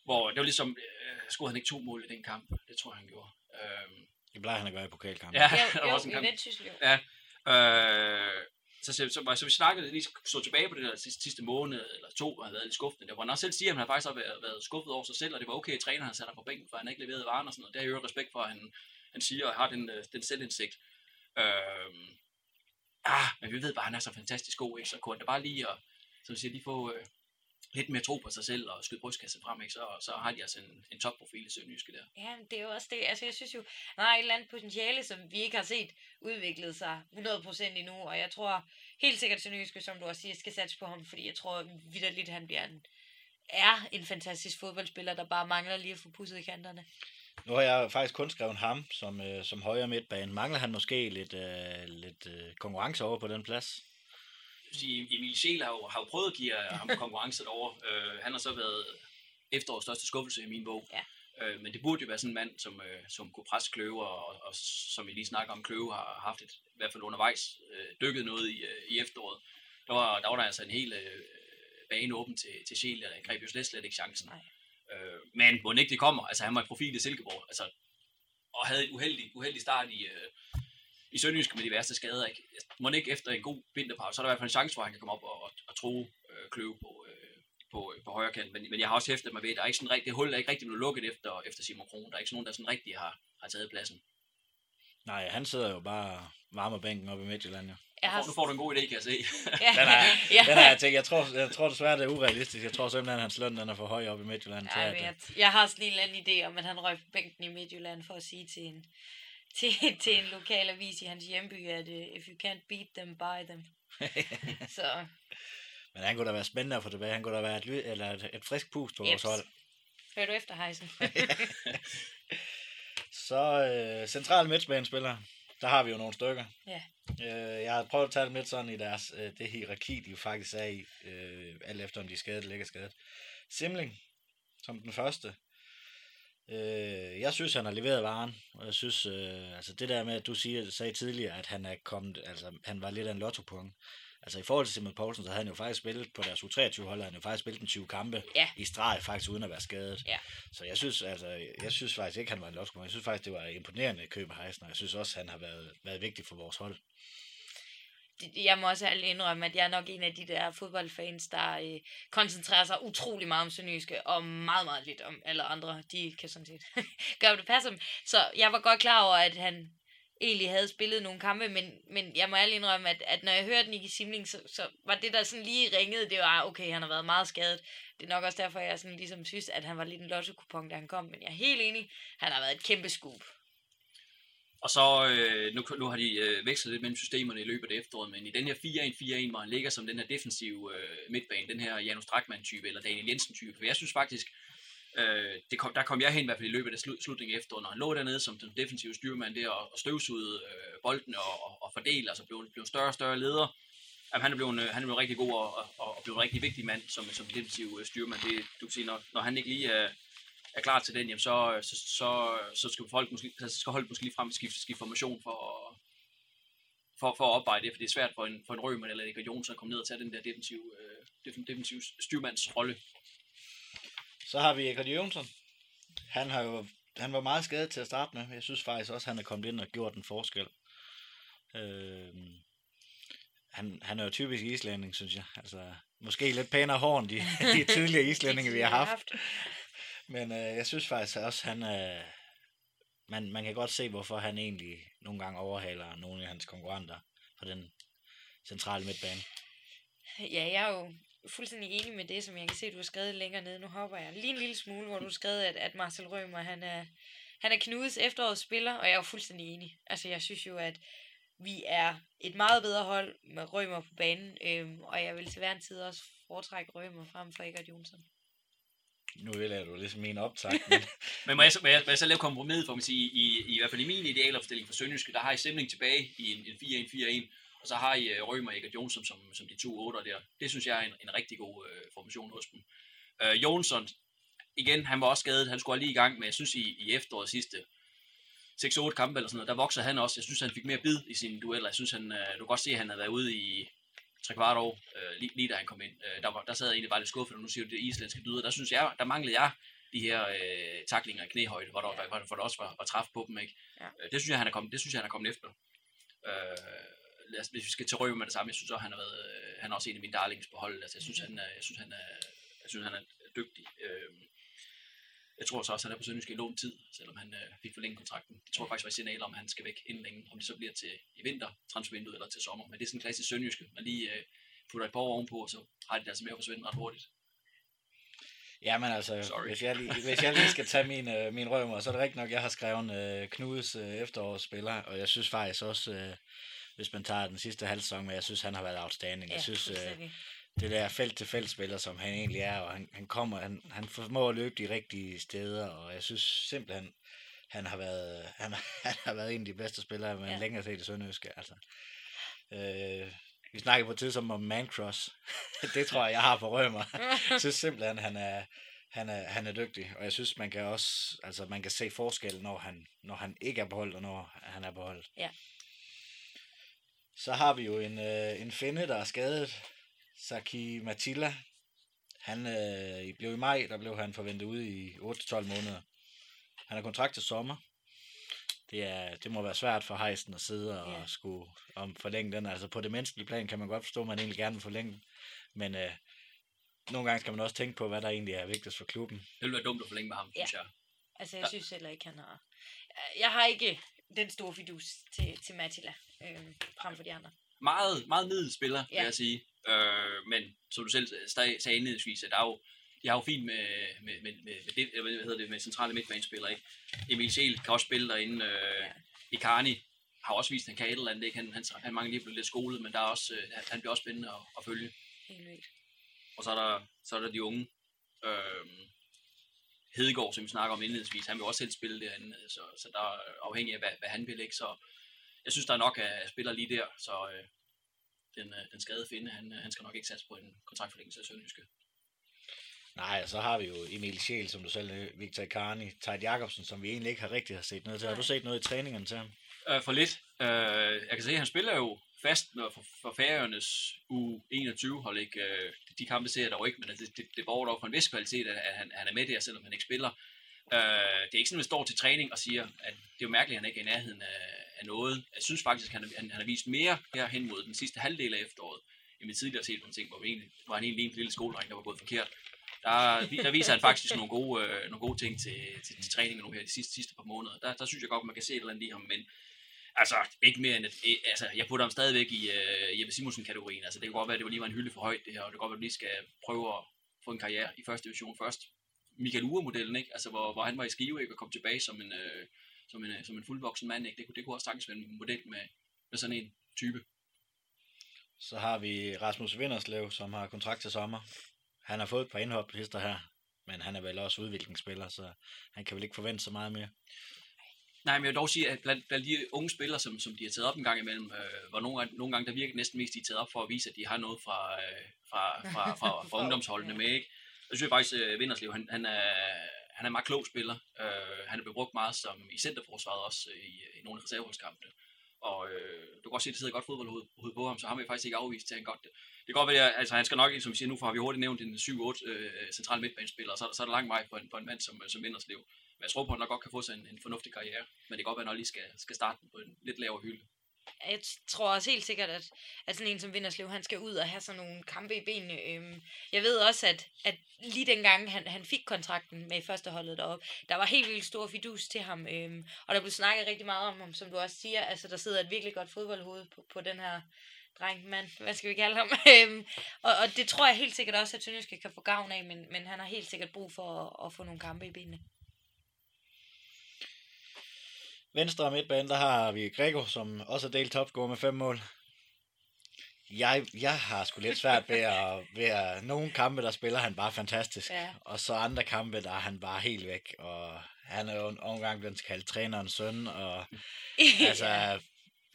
Hvor det var ligesom, øh, skulle han ikke to mål i den kamp? Det tror jeg, han gjorde. Øh, Det plejer han at gøre i pokalkampen. ja, Jo, [laughs] der var også en i kamp. Vendsyssel jo. Ja. Øh, så, så, så, så, vi snakkede lige så tilbage på det der sidste, sidste måned eller to, og havde været lidt skuffende. Der, hvor han også selv siger, at han faktisk har været, været skuffet over sig selv, og det var okay, at træneren havde sat ham på bænken, for han ikke leveret varen og sådan noget. Det har jeg jo respekt for, at han, han siger, og har den, øh, den selvindsigt. Øh, ah, men vi ved bare, at han er så fantastisk god, ikke? så kunne han da bare lige, og, som siger, lige få øh, lidt mere tro på sig selv og skyde brystkasse frem, ikke? Så, så har de altså en, en topprofil i Sønderjyske der. Ja, men det er jo også det. Altså, jeg synes jo, der er et eller andet potentiale, som vi ikke har set udviklet sig 100% endnu, og jeg tror helt sikkert, Sønderjyske, som du også siger, skal satse på ham, fordi jeg tror vidderligt, han bliver en, er en fantastisk fodboldspiller, der bare mangler lige at få pusset i kanterne. Nu har jeg faktisk kun skrevet ham som, øh, som højre midtbane. Mangler han måske lidt, øh, lidt øh, konkurrence over på den plads? sige, Emil Scheel har jo, har jo prøvet at give ham konkurrence derovre. Øh, han har så været efterårets største skuffelse i min bog. Ja. Øh, men det burde jo være sådan en mand, som, øh, som kunne presse Kløve, og, og som vi lige snakker om, Kløve har haft et, i hvert fald undervejs, øh, dykket noget i, øh, i efteråret. Der var, der var der altså en hel øh, bane åben til, til Scheel, og greb jo slet, slet ikke chancen. Nej. Øh, men må ikke det kommer, altså han var i profil i Silkeborg, altså, og havde en uheldig, uheldig start i, øh, i Sønderjysk med de værste skader. Ikke? Må ikke efter en god vinterpause, så er der i hvert fald en chance for, at han kan komme op og, og, og tro øh, kløve på, øh, på, øh, på højre kant. Men, men jeg har også hæftet mig ved, at der er ikke sådan rigtig, det hul er ikke rigtig blevet lukket efter, efter Simon Kron. Der er ikke sådan nogen, der sådan rigtig har, har taget pladsen. Nej, han sidder jo bare varmer bænken op i Midtjylland. Jo. Jeg Nu får du en god idé, kan jeg se. [laughs] [laughs] ja, Den er, ja. den er jeg tænkt, jeg tror, jeg tror desværre, det er urealistisk. Jeg tror simpelthen, at hans løn den er for høj op i Midtjylland. Ja, men jeg, jeg har sådan en eller anden idé om, at han røg bænken i Midtjylland for at sige til en, [laughs] til, til en lokal avis i hans hjemby, at uh, if you can't beat them, buy them. Så Men han kunne da være spændende at få tilbage. Han kunne da være et, ly- eller et, et frisk pust på Jeps. vores hold. hører du efter, Heisen? Så øh, central midtbanespiller. Der har vi jo nogle stykker. Ja. Øh, jeg har prøvet at tage dem lidt sådan i deres, øh, det hierarki, de jo faktisk er i, øh, alt efter om de er skadet eller ikke er skadet. Simling, som den første. Øh, jeg synes, han har leveret varen, og jeg synes, øh, altså det der med, at du siger, sagde tidligere, at han er kommet, altså han var lidt af en lotto Altså i forhold til Simon Poulsen, så havde han jo faktisk spillet på deres U23-hold, havde han jo faktisk spillet en 20 kampe Ja. i streg, faktisk uden at være skadet. Ja. Så jeg synes, altså, jeg synes faktisk ikke, han var en lotto Jeg synes faktisk, det var imponerende køb af Heisen, og jeg synes også, han har været, været vigtig for vores hold. Jeg må også ærligt indrømme, at jeg er nok en af de der fodboldfans, der øh, koncentrerer sig utrolig meget om Sønderjyske, og meget, meget lidt om alle andre. De kan sådan set [laughs] gøre, det passer dem. Så jeg var godt klar over, at han egentlig havde spillet nogle kampe, men, men jeg må ærligt indrømme, at, at når jeg hørte Nicky Simling, så, så var det, der sådan lige ringede, det var, okay, han har været meget skadet. Det er nok også derfor, jeg sådan ligesom synes, at han var lidt en lotto da han kom, men jeg er helt enig, han har været et kæmpe scoop. Og så, øh, nu, nu har de øh, vekslet lidt mellem systemerne i løbet af efteråret, men i den her 4-1-4-1, hvor han ligger som den her defensive øh, midtbane, den her Janus Drakman-type, eller Daniel Jensen-type, for jeg synes faktisk, øh, det kom, der kom jeg hen i hvert fald i løbet af slu, slutningen af efteråret, når han lå dernede som den defensive styrmand der, og, og støvsugede øh, bolden og, og, og fordele, altså blev, blev en større og større leder. Jamen, han er blevet, øh, han er blevet rigtig god og, og, og blevet en rigtig vigtig mand som, som defensiv øh, styrmand. Det, du kan sige, når, når han ikke lige er, er klar til den, jamen så, øh, så, så, så skal folk måske, så skal holdet måske lige frem skifte, skifte formation for, at- for, for at opveje det, for det er svært for en, for en Rømer eller en Jonsson at komme ned og tage den der defensiv, øh, defensive defensiv styrmands rolle. Så har vi Ekard Jonsson. Han, har jo, han var meget skadet til at starte med. Jeg synes faktisk også, at han er kommet ind og gjort en forskel. Øh, han, han er jo typisk islænding, synes jeg. Altså, måske lidt pænere hår end de, [laughs] de tidligere islændinge, vi har haft. Men øh, jeg synes faktisk også, han er... Man, man kan godt se, hvorfor han egentlig nogle gange overhaler nogle af hans konkurrenter på den centrale midtbane. Ja, jeg er jo fuldstændig enig med det, som jeg kan se, du har skrevet længere nede. Nu hopper jeg lige en lille smule, hvor du har skrevet, at, at Marcel Rømer, han er, han er Knudes efterårets spiller, og jeg er jo fuldstændig enig. Altså, jeg synes jo, at vi er et meget bedre hold med Rømer på banen, øhm, og jeg vil til hver en tid også foretrække Rømer frem for Egert Jonsson. Nu vil jeg jo ligesom min optag, men [laughs] Men må jeg, så, må jeg, må jeg så lave kompromis for mig sige, i, i, i hvert fald i min idealopstilling for Sønderjyske, der har I Simling tilbage i en, en 4-1-4-1, og så har I uh, Rømer og Egert Jonsson som, som de to otter der. Det synes jeg er en, en rigtig god uh, formation hos dem. Uh, Jonsson, igen, han var også skadet, han skulle lige i gang med, jeg synes i, i efteråret sidste 6-8 kampe eller sådan noget, der voksede han også. Jeg synes, han fik mere bid i sine dueller. Jeg synes, han, uh, du kan godt se, at han havde været ude i tre kvart år, uh, lige, lige da han kom ind. Uh, der, var, der sad jeg egentlig bare lidt skuffet, og nu siger du det islandske dyder. Der synes jeg, der manglede jeg de her øh, taklinger i knæhøjde, hvor der, ja. hvor, hvor der også var, var træf på dem. Ikke? Ja. Øh, det synes jeg, han er kommet, det synes jeg, han er kommet efter. Øh, os, hvis vi skal til Røve med det samme, jeg synes også, han har været, øh, han er også en af mine darlings på holdet. Altså, jeg synes, han er, jeg synes, han er, jeg synes, han er dygtig. Øh, Jeg tror så også, at han er på Sønderjysk i lån tid, selvom han øh, fik forlænget kontrakten. Det tror jeg faktisk var et signal om, han skal væk inden længe. Om det så bliver til i vinter, transfervinduet eller til sommer. Men det er sådan en klassisk Sønderjyske. Man lige øh, putter et par år ovenpå, og så har de det altså med at forsvinde ret hurtigt. Ja, men altså, Sorry. hvis jeg, lige, hvis jeg lige skal tage min, øh, min rømmer, så er det rigtigt nok, jeg har skrevet øh, Knudes øh, efterårsspiller, og jeg synes faktisk også, øh, hvis man tager den sidste halv sæson, men jeg synes, han har været outstanding. Ja, jeg synes, øh, det der felt-til-felt spiller, som han egentlig er, og han, han kommer, han, han formår at løbe de rigtige steder, og jeg synes simpelthen, han har været, [laughs] han, han har været en af de bedste spillere, man Ja. ja. længere set i Sønderjyske, altså. Øh, vi snakkede på et tidspunkt om Mancross. [laughs] det tror jeg, jeg har på rømmer. jeg synes simpelthen, han er, han er, han er dygtig, og jeg synes, man kan også, altså man kan se forskel, når han, når han ikke er på hold, og når han er på hold. Ja. Så har vi jo en, øh, en finde, der er skadet, Saki Matilla. Han øh, i- blev i maj, der blev han forventet ude i 8-12 måneder. Han har kontrakt til sommer. Det, er, det må være svært for Heisen at sidde og Ja. skulle om forlænge den. Altså på det menneskelige plan kan man godt forstå, at man egentlig gerne vil forlænge den. Men øh, nogle gange skal man også tænke på, hvad der egentlig er vigtigst for klubben. Det ville være dumt at forlænge med ham, Ja. synes jeg. Altså, jeg synes heller ikke, han har... Jeg har ikke den store fidus til, til Mattila, øh, frem for de andre. Meget, meget middel spiller, vil Ja. jeg sige. Øh, men som du selv sag- sagde indledningsvis, at der er jo, de har jo fint med, med, med, med, med, det, hvad hedder det, med centrale midtbanespillere. Ikke? Emil Sjæl kan også spille derinde. Øh, Ja. Icarni har også vist, at han kan et eller andet. Ikke? Han, han, han mangler lige blevet lidt skolet, men der er også, øh, han bliver også spændende at, at følge. Helt vildt. Og så er der, så er der de unge. Øh, Hedegaard, som vi snakker om indledningsvis, han vil også selv spille derinde, så, så der er afhængig af, hvad, hvad han vil. Ikke? Så jeg synes, der er nok af spillere lige der, så øh, den, øh, den skadede finde, han, øh, han skal nok ikke satse på en kontraktforlængelse af Sønderjyske. Nej, og så har vi jo Emil Sjæl, som du selv nævnte, Victor Karni, Tejt Jacobsen, som vi egentlig ikke har rigtig har set noget til. Har du set noget i træningerne til ham? Øh, for lidt. Øh, jeg kan se, at han spiller jo fast når for, for Færøernes U21-hold. Ikke? Øh, de kampe ser jeg dog ikke, men det, det, det borger dog for en vis kvalitet, at, at han, han er med der, selvom han ikke spiller. Øh, det er ikke sådan, at man står til træning og siger, at det er jo mærkeligt, at han ikke er i nærheden af, af noget. Jeg synes faktisk, at han, han, han har vist mere her hen mod den sidste halvdel af efteråret, end vi tidligere har set nogle ting, hvor, vi egentlig, hvor han egentlig en lille skoledreng, der var gået forkert. Der, der viser han faktisk nogle gode, øh, nogle gode ting til, til, til træningen nu her de sidste, sidste par måneder. Der, der synes jeg godt, man kan se et eller andet i ham, men altså ikke mere end et, altså jeg putter ham stadigvæk i uh, Jeppe Simonsen-kategorien. Altså det kan godt være, at det var lige var en hylde for højt det her, og det kan godt være, at vi lige skal prøve at få en karriere i første division først. Michael Ure-modellen, ikke? Altså hvor, hvor han var i Skive, ikke? Og kom tilbage som en, øh, som en, øh, som en fuldvoksen mand, ikke? Det, kunne, det kunne også sagtens være en model med, med sådan en type. Så har vi Rasmus Vinderslev, som har kontrakt til sommer. Han har fået et par indhop her, men han er vel også udviklingsspiller, så han kan vel ikke forvente så meget mere. Nej, men jeg vil dog sige, at blandt, blandt de unge spillere, som, som de har taget op en gang imellem, øh, hvor nogle, nogle gange, der virker næsten mest, de er taget op for at vise, at de har noget fra, øh, fra, fra, fra, [laughs] fra ungdomsholdene med, ikke? Jeg synes faktisk, at Vinderslev, han, han, er, han er en meget klog spiller. Øh, han er blevet brugt meget som i centerforsvaret også øh, i, i nogle reserveholdskampene. Og øh, du kan godt se, at det sidder godt fodboldhoved hoved på ham, så ham vil jeg faktisk ikke afvise til, at han godt det. Det kan godt være, altså, han skal nok, som vi siger, nu har vi hurtigt nævnt en 7-8 øh, central midtbanespiller, og så, er så er der lang vej for en, for en mand som, som Vinderslev. Men jeg tror på, at han nok godt kan få sig en, en fornuftig karriere. Men det kan godt være, at han lige skal, skal starte på en lidt lavere hylde. Jeg tror også helt sikkert, at, at sådan en som Vinderslev, han skal ud og have sådan nogle kampe i benene. Øhm, jeg ved også, at, at lige dengang han, han fik kontrakten med førsteholdet deroppe, der var helt vildt stor fidus til ham. Øhm, og der blev snakket rigtig meget om ham, som du også siger. Altså, der sidder et virkelig godt fodboldhoved på, på den her dreng, mand, hvad skal vi kalde ham? [laughs] Øhm, og, og det tror jeg helt sikkert også, at Sønderjyske kan få gavn af, men, men han har helt sikkert brug for at, at få nogle kampe i benene. Venstre og midtbanen, der har vi Grego, som også er delt topscorer med fem mål. Jeg, jeg har sgu lidt svært ved at, ved at... Nogle kampe, der spiller han bare fantastisk. Ja. Og så andre kampe, der er han bare helt væk. Og han er jo en omgang blevet kaldt trænerens søn. Og [laughs] altså,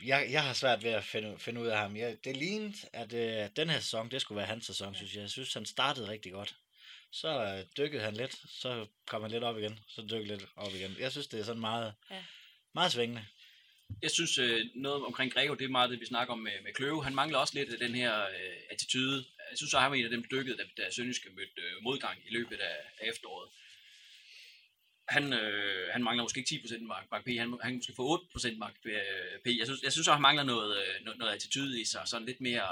jeg, jeg har svært ved at finde, finde ud af ham. Jeg, det lignede, at øh, den her sæson, det skulle være hans sæson, synes jeg. Jeg synes, han startede rigtig godt. Så øh, dykkede han lidt, så kom han lidt op igen, så dykkede lidt op igen. Jeg synes, det er sådan meget, Ja meget svingende. Jeg synes, øh, noget omkring Grego, det er meget det, vi snakker om med, med Kløve. Han mangler også lidt af den her øh, attitude. Jeg synes, at han var en af dem dykket, da, da Sønderjyske mødte øh, modgang i løbet af, af efteråret. Han, øh, han mangler måske ikke 10% mark, mark P, han, han måske få 8% mark øh, P. Jeg synes, jeg synes at han mangler noget, øh, noget, noget attitude i sig, sådan lidt mere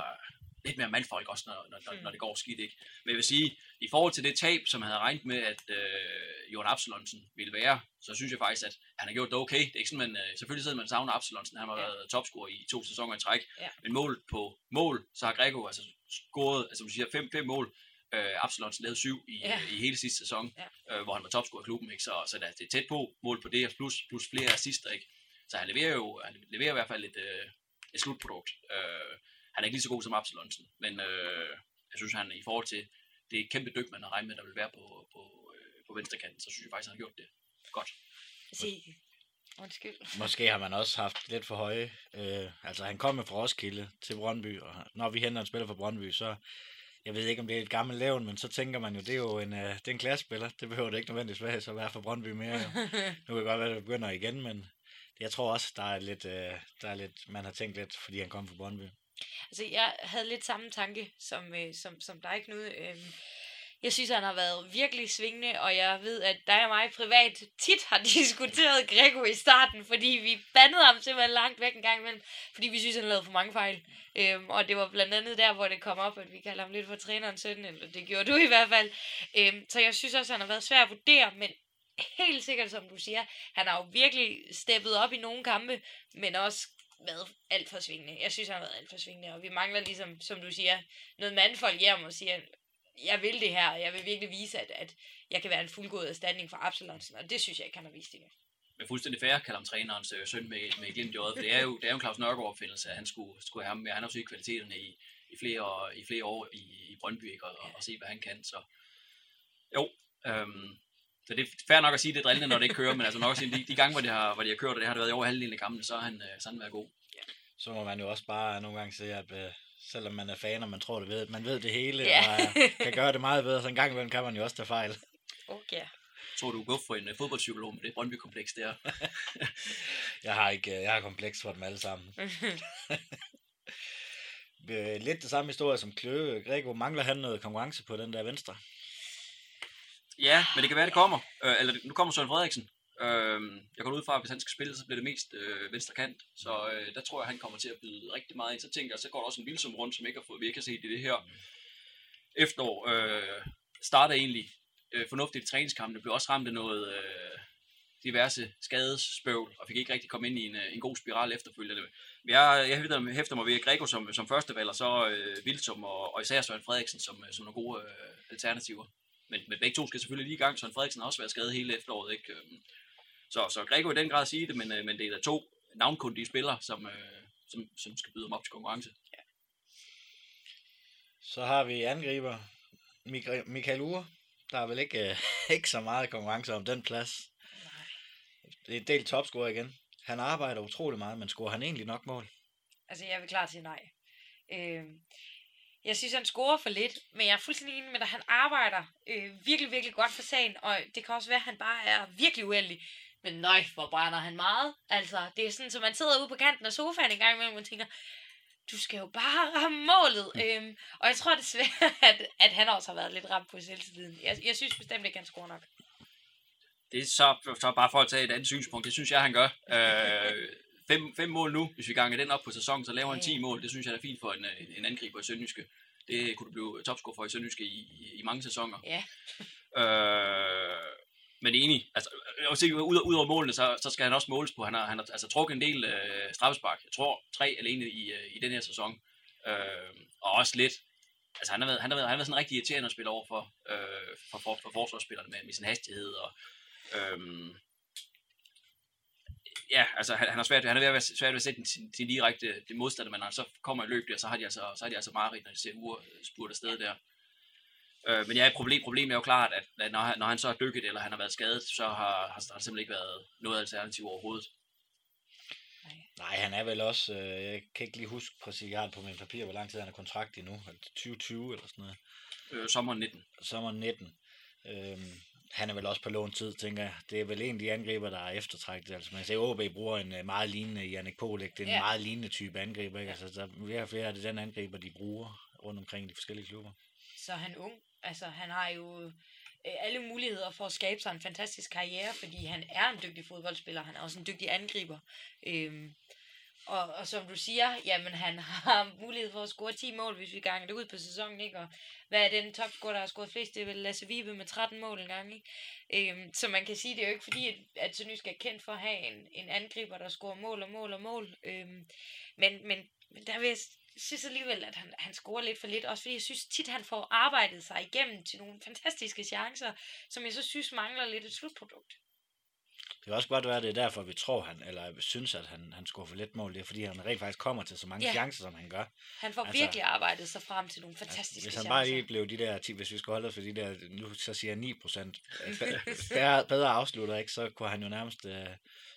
lidt mere mandfolk også, når, når, når, Mm. når det går skidt, ikke? Men jeg vil sige, i forhold til det tab, som jeg havde regnet med, at øh, Johan Absalonsen ville være, så synes jeg faktisk, at han har gjort det okay. Det er ikke sådan, man, øh, selvfølgelig sidder man savner Absalonsen, han har Ja. været topscorer i to sæsoner i træk, Ja. men mål på mål, så har Grego altså scoret, altså du siger, fem, fem mål, øh, Absalonsen lavede syv i, Ja. i hele sidste sæson, Ja. øh, hvor han var topscorer i klubben, ikke? Så, så det er- det er tæt på mål på det, plus, plus flere assister, ikke? Så han leverer jo han leverer i hvert fald et, øh, et slutprodukt. Øh, han er ikke lige så god som Absalonsen, men øh, jeg synes, han i forhold til det kæmpe dyk, man har regnet med, der vil være på, på, øh, på venstre kanten, så synes jeg faktisk, han har gjort det godt. Se. Undskyld. Måske har man også haft lidt for høje. Øh, altså, han kom fra Roskilde til Brøndby, og når vi henter en spiller fra Brøndby, så... Jeg ved ikke, om det er et gammelt levn, men så tænker man jo, det er jo en, øh, det er en klassespiller. Det behøver det ikke nødvendigvis være, så være for Brøndby mere. Jo. [laughs] Nu kan det godt være, at det begynder igen, men jeg tror også, der er lidt, øh, der er lidt, man har tænkt lidt, fordi han kom fra Brøndby. Altså, jeg havde lidt samme tanke som, øh, som, som dig, Knud. Øh, jeg synes, han har været virkelig svingende, og jeg ved, at dig og mig privat tit har [laughs] diskuteret Grego i starten, fordi vi bandede ham simpelthen langt væk en gang imellem, fordi vi synes, han lavede for mange fejl. Øhm, og det var blandt andet der, hvor det kom op, at vi kalder ham lidt for trænerens søn, eller det gjorde du i hvert fald. Øhm, så jeg synes også, han har været svær at vurdere, men helt sikkert, som du siger, han har jo virkelig steppet op i nogle kampe, men også været alt for svingende. Jeg synes, han har været alt for svingende, og vi mangler ligesom, som du siger, noget mandfolk hjem og siger, jeg vil det her, og jeg vil virkelig vise, at, at jeg kan være en fuldgod erstatning for Absalonsen, og det synes jeg ikke, han har vist endnu. Men fuldstændig færre kalder om trænerens øh, søn med, med glimt i øjet, for det er jo, det er jo en Claus Nørgaard opfindelse, at han skulle, skulle have ham med. Han har også kvaliteterne i, i, flere, i flere år i, i Brøndby, ikke? Og, og, og, se, hvad han kan. Så jo, øhm, så det er fair nok at sige, det er drillende, når det ikke kører, men altså nok at sige, de, de gange, hvor de har, hvor de har kørt, og det har det været i over halvdelen af kampene, så har han, øh, så har han været god. Så må man jo også bare nogle gange sige, at øh, selvom man er fan, og man tror, det ved, man ved det hele, Ja. og øh, kan gøre det meget bedre, så en gang imellem kan man jo også tage fejl. Okay. Tror du, gå for en uh, fodboldpsykolog med det Brøndby-kompleks der? [laughs] Jeg har ikke, øh, jeg har kompleks for dem alle sammen. [laughs] Lidt det samme historie som Kløve. Grego, mangler han noget konkurrence på den der venstre? Ja, men det kan være, det kommer. Øh, eller nu kommer Søren Frederiksen. Øh, jeg går ud fra, at hvis han skal spille, så bliver det mest øh, venstre kant. Så øh, der tror jeg, han kommer til at byde rigtig meget ind. Så tænker jeg, så går der også en vildsom rundt, som ikke har fået, vi ikke har set i det her efterår. Øh, starter egentlig øh, fornuftigt i træningskampene, blev også ramt af noget øh, diverse skadesspøvl, og fik ikke rigtig komme ind i en, øh, en god spiral efterfølgende. Men jeg, jeg hæfter, hæfter mig ved Grego som, som førstevalg, og så øh, Vilsum og, og især Søren Frederiksen som, øh, som nogle gode øh, alternativer. Men, men begge to skal selvfølgelig lige i gang. Søren Frederiksen har også været skadet hele efteråret. Ikke? Øhm, Så, så Grego i den grad sige det, men, øh, men det er da to navnkundige spillere, som, øh, som, som skal byde dem op til konkurrence. Så har vi angriber Michael Ure. Der er vel ikke, øh, [laughs] ikke så meget konkurrence om den plads. Det er en del topscorer igen. Han arbejder utrolig meget, men scorer han egentlig nok mål? Altså, jeg vil klart sige nej. Øh, jeg synes, han scorer for lidt, men jeg er fuldstændig enig med dig. Han arbejder øh, virkelig, virkelig godt for sagen, og det kan også være, at han bare er virkelig uheldig. Men nej, hvor brænder han meget. Altså, det er sådan, så man sidder ude på kanten af sofaen en gang imellem og tænker, du skal jo bare [laughs] ramme målet. Øhm, og jeg tror desværre, [laughs] at, at han også har været lidt ramt på selvtilliden. Jeg, jeg synes bestemt ikke, han scorer nok. Det er så, så bare for at tage et andet synspunkt, det synes jeg, han gør. [laughs] Øh, fem, fem mål nu, hvis vi ganger den op på sæsonen, så laver han 10 mål. Det synes jeg er fint for en, en, en angriber i Sønderjyske. Det kunne du blive topscorer for i Sønderjyske i, i, i mange sæsoner. Ja. [laughs] Øh, men enig, altså, vil sige, ud, ud over målene, så, så skal han også måles på. Han har, han har altså, trukket en del øh, straffespark. Jeg tror tre alene i, øh, i den her sæson. Øh, og også lidt. Altså, han har været, han har været, han har været sådan rigtig irriterende at spille over for, øh, for, for, for forsvarsspillerne med, med sin hastighed. Og, øh, ja, altså, han, han har svært, han er ved at være svært ved at sætte sin, sin direkte det modstander, men når han så kommer i løb der, så har de altså, så har de altså meget når de ser ure spurgt afsted der. Øh, men ja, problem, problemet er jo klart, at, at når, han, når han så er dykket, eller han har været skadet, så har, har der simpelthen ikke været noget alternativ overhovedet. Nej, han er vel også, øh, jeg kan ikke lige huske præcis, jeg har det på min papir, hvor lang tid han er kontrakt i nu, 2020 eller sådan noget, Øh, sommeren 19. sommer 19. Øhm, han er vel også på lån tid, tænker jeg. Det er vel en af de angriber, der er eftertrækket. Altså, man ser, OB bruger en øh, meget lignende Jannik Polek. Det er en Ja. meget lignende type angriber. Ikke? Altså, der er flere af det den angriber, de bruger rundt omkring de forskellige klubber. så er han ung. Altså, han har jo øh, alle muligheder for at skabe sig en fantastisk karriere, fordi han er en dygtig fodboldspiller. Han er også en dygtig angriber. Øhm, og, og som du siger, jamen han har [laughs] mulighed for at score 10 mål, hvis vi ganger det ud på sæsonen, ikke? Og hvad er den topscorer, der har scoret flest? Det er vel Lasse Vibe med 13 mål en gang, ikke? Øhm, så man kan sige, det er jo ikke fordi, at, at Sønderjysk er kendt for at have en, en angriber, der scorer mål og mål og mål. Øhm, men, men, men der vil jeg synes alligevel, at han, han scorer lidt for lidt. Også fordi jeg synes tit, han får arbejdet sig igennem til nogle fantastiske chancer, som jeg så synes mangler lidt et slutprodukt. Det kan også godt være, at det er derfor, vi tror, han, eller synes, at han, han scorer for lidt mål. Det er, fordi han rent faktisk kommer til så mange Ja. chancer, som han gør. Han får Altså- altså, virkelig arbejdet sig frem til nogle fantastiske Hvis han chancer. bare lige blev de der 10, hvis vi skulle holde os for de der, nu så siger jeg 9 procent, bedre, bedre afslutter, ikke, så kunne han jo nærmest uh,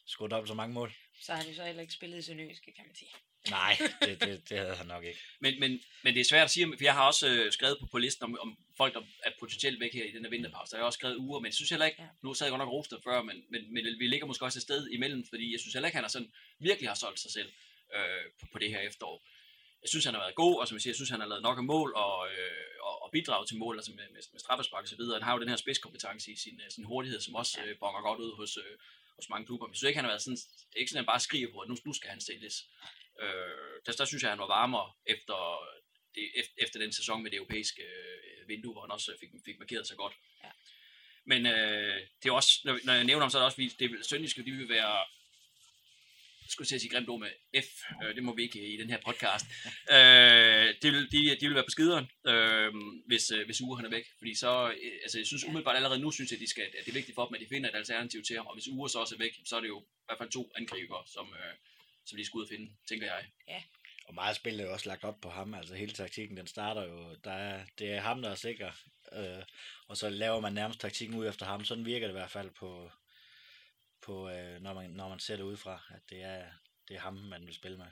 score dobbelt så mange mål. Så har han jo så heller ikke spillet i Sønderjyske, kan man sige. Nej, det, det, det havde han nok ikke. Men, men, men det er svært at sige, for jeg har også øh, skrevet på, på listen om, om folk, der er potentielt væk her i den her vinterpause. Der har jeg også skrevet uger, men jeg synes heller ikke, nu sad jeg godt nok rost før, men, men, men vi ligger måske også et sted imellem, fordi jeg synes heller ikke, han har sådan virkelig har solgt sig selv øh, på, på det her efterår. Jeg synes, han har været god, og som jeg siger, jeg synes, han har lavet nok af mål og, øh, og, og bidraget til mål, altså med, med, med straffespark og så videre. Han har jo den her spidskompetence i sin, øh, sin hurtighed, som også øh, bonger godt ud hos, øh, hos mange klubber. Men jeg synes ikke, han har været sådan, det er ikke sådan, at han bare skriger på, at nu, nu skal han sælges. Øh, der, der synes jeg, han var varmere efter, det, efter, den sæson med det europæiske øh, vindue, hvor han også fik, fik markeret sig godt. Ja. Men øh, det er også, når, når jeg nævner ham, så er det også, fordi det, Sønderjyske, de vil være, skulle til at sige grimt ord med F, øh, det må vi ikke i den her podcast. [laughs] øh, de, vil, de, de vil være på skideren, øh, hvis, øh, hvis Ure han er væk. Fordi så, øh, altså jeg synes umiddelbart allerede nu, synes jeg, de skal, at det er vigtigt for dem, at de finder et alternativ til ham. Og hvis Ure så også er væk, så er det jo i hvert fald to angriber, som, øh, som de skal ud og finde, tænker jeg. Og meget spil er jo også lagt op på ham, altså hele taktikken, den starter jo, der er, det er ham, der er sikker, øh, og så laver man nærmest taktikken ud efter ham, sådan virker det i hvert fald på, på øh, når, man, når man ser det udefra, at det er, det er ham, man vil spille med.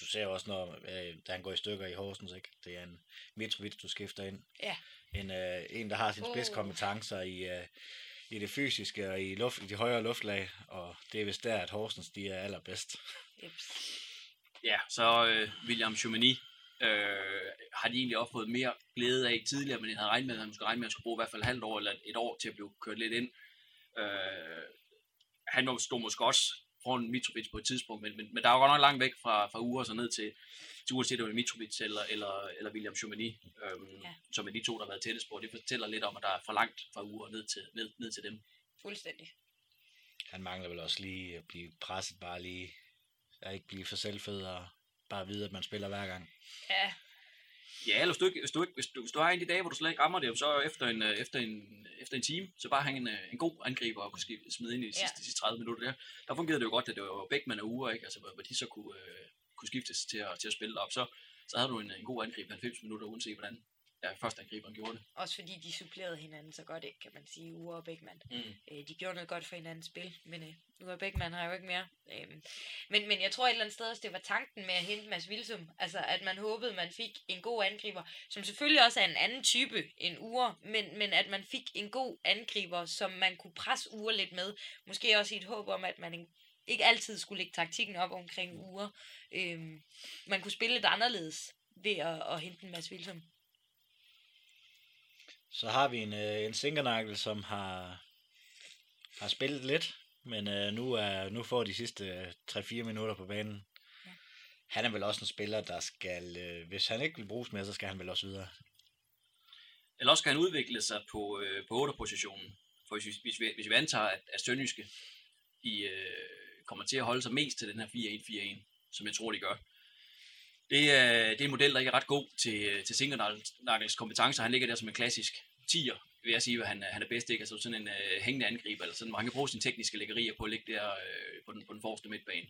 Du ser også, når øh, da han går i stykker i Horsens, ikke? det er en Mitrovic, du skifter ind. Ja. En, øh, en der har sine spidskompetencer i, øh, i det fysiske og i, luft, i de højere luftlag, og det er vist der, at Horsens de er allerbedst. Jeps. Ja, så øh, William Choumeny øh, har de egentlig også fået mere glæde af tidligere, men jeg havde regnet med, at han måske regnet med, at han skulle bruge i hvert fald et halvt år eller et år til at blive kørt lidt ind. Øh, han var- stod måske også foran Mitrovic på et tidspunkt, men, men, men der er jo godt nok langt væk fra, fra uger så ned til, til uanset om det er Mitrovic eller, eller, eller William Choumeny, øhm, ja. som er de to, der har været tættest på. Det fortæller lidt om, at der er for langt fra uger ned til, ned, ned til dem. Fuldstændig. Han mangler vel også lige at blive presset, bare lige at ikke blive for selvfed og bare vide, at man spiller hver gang. Ja, Ja, eller hvis du, ikke, hvis, du ikke, hvis, du, hvis du har en af de dage, hvor du slet ikke rammer det, så efter en, øh, efter en, efter en time, så bare have en, øh, en god angriber og kunne ski- smide ind i de sidste, Ja. de sidste 30 minutter der. Der fungerede det jo godt, at det var Bækman og Ure, ikke? Altså, hvor, hvor de så kunne, øh, kunne skiftes til at, til at spille op. Så, så havde du en, en god angriber 90 minutter, uanset hvordan ja, første angriberen gjorde det. også fordi de supplerede hinanden så godt, ikke, kan man sige, Ure og Bækman. Mm. Øh, de gjorde noget godt for hinandens spil, men øh, nu er Bækman her jo ikke mere. Øh, men, men jeg tror et eller andet sted også, det var tanken med at hente Mads Vilsum. Altså, at man håbede, man fik en god angriber, som selvfølgelig også er en anden type end Ure, men, men at man fik en god angriber, som man kunne presse Ure lidt med. Måske også i et håb om, at man en- ikke altid skulle lægge taktikken op omkring Ure. Øh, man kunne spille lidt anderledes ved at, at hente en Mads Vilsum. Så har vi en, øh, en Sinkernagel, som har, har spillet lidt, men øh, nu, er, nu får de sidste øh, 3-4 minutter på banen. Ja. Han er vel også en spiller, der skal, øh, hvis han ikke vil bruges mere, så skal han vel også videre. Eller også kan han udvikle sig på, øh, på 8-positionen. For hvis vi, hvis, vi, hvis vi antager, at, at Sønderjyske i, øh, kommer til at holde sig mest til den her 4-1-4-1, som jeg tror, de gør. Det er, det er en model, der ikke er ret god til, øh, til Singernakkels kompetencer. Han ligger der som en klassisk 10'er, vil jeg sige, at han, han er bedst. Ikke? Altså sådan en øh, hængende angriber, eller sådan, hvor han kan bruge sine tekniske lækkerier på at ligge der øh, på, den, på den forreste midtbane.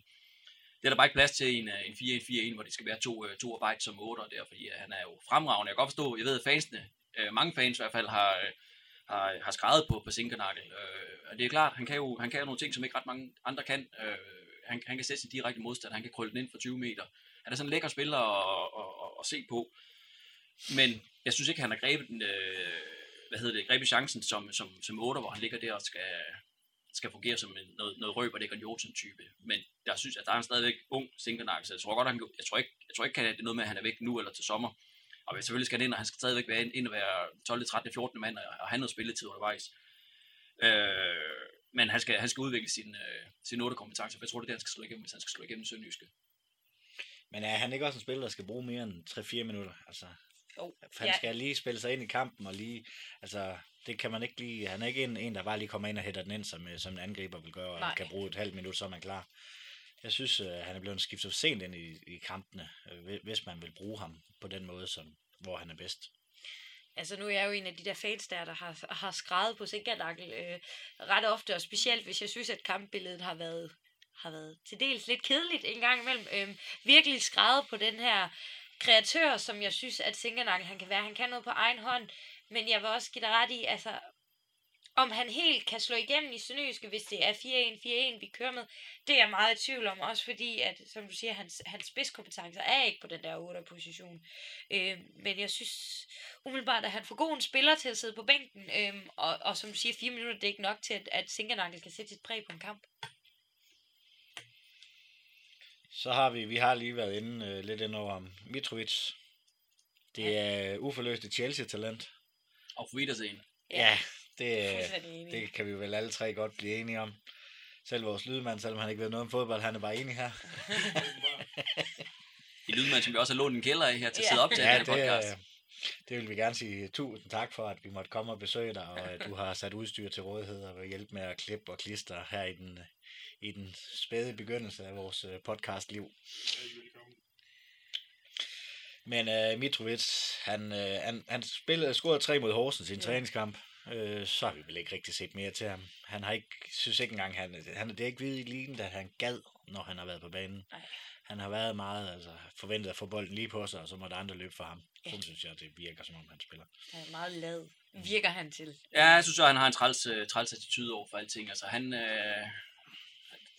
Det er der bare ikke plads til en, øh, en 4-1-4-1, hvor det skal være to, øh, to arbejde som 8 der, fordi øh, han er jo fremragende. Jeg kan godt forstå, jeg ved, at fansene, øh, mange fans i hvert fald, har, øh, har, har skrevet på, på Sinkernakkel. Øh, og det er klart, han kan, jo, han kan jo nogle ting, som ikke ret mange andre kan. Øh, han, han kan sætte sin direkte modstand, han kan krølle den ind for 20 meter. Han er sådan en lækker spiller at, at, at, at se på. Men jeg synes ikke, han har grebet, den, øh, hvad hedder det, grebet chancen som, som, som 8, hvor han ligger der og skal, skal fungere som en, noget, noget røb og det Johnson type. Men jeg synes, at der er han stadigvæk ung Sinkernagel, så jeg tror godt, han, jeg tror ikke, jeg tror ikke, at det er noget med, at han er væk nu eller til sommer. Og selvfølgelig skal han ind, og han skal stadigvæk være ind, ind og være 12, 13, 14 mand og, og have noget spilletid undervejs. Øh, men han skal, han skal udvikle sin, øh, sin 8 kompetencer, for jeg tror, det er det, han skal slå igennem, hvis han skal slå igennem Sønderjyske. Men er han ikke også en spiller, der skal bruge mere end 3-4 minutter? Altså, Jo, han ja. skal lige spille sig ind i kampen, og lige, altså, det kan man ikke lige, han er ikke en, en der bare lige kommer ind og hætter den ind, som, øh, som en angriber vil gøre, og Nej. kan bruge et halvt minut, så er man klar. Jeg synes, øh, han er blevet skiftet sent ind i, i kampene, øh, hvi- hvis man vil bruge ham på den måde, som, hvor han er bedst. Altså nu er jeg jo en af de der fans der, der har, har skrevet på Sinkernakkel øh, ret ofte, og specielt hvis jeg synes, at kampbilledet har været, har været til dels lidt kedeligt en gang imellem. Øhm, virkelig skrevet på den her kreatør, som jeg synes, at Singenak, han kan være. Han kan noget på egen hånd, men jeg vil også give dig ret i, altså om han helt kan slå igennem i Sønderjyske, hvis det er 4-1-4-1, vi kører med, det er jeg meget i tvivl om, også fordi, at, som du siger, hans, hans spidskompetencer er ikke på den der 8. position. Øh, men jeg synes umiddelbart, at han får god en spiller til at sidde på bænken, øh, og, og som du siger, 4 minutter, det er ikke nok til, at, at Sinkernakkel kan sætte sit præg på en kamp. Så har vi, vi har lige været inde, øh, lidt inde over ham. Mitrovic. Det er uforløste Chelsea-talent. Og for Wiedersehen. Ja, det, øh, det kan vi vel alle tre godt blive enige om. Selv vores lydmand, selvom han ikke ved noget om fodbold, han er bare enig her. [laughs] I lydmand, som vi også har lånt en kælder af her til at Ja. sidde op til Ja, den her det, podcast. øh, det vil vi gerne sige tusind tak for, at vi måtte komme og besøge dig, og at du har sat udstyr til rådighed og vil hjælpe med at klippe og klistre her i den, i den spæde begyndelse af vores øh, podcastliv. Men uh, Mitrovic, han, uh, han, han spillede, scorede tre mod Horsens i en Ja. træningskamp. Uh, så har vi vel ikke rigtig set mere til ham. Han har ikke, synes ikke engang, han, han det er ikke vidt lignende, at han gad, når han har været på banen. Nej. Han har været meget altså, forventet at få bolden lige på sig, og så måtte andre løbe for ham. Ja. Sådan synes jeg, det virker, som om han spiller. Han er meget lad. Virker han til. Ja, jeg synes også, han har en træls, øh, træls attitude over for alting. Altså, han, øh,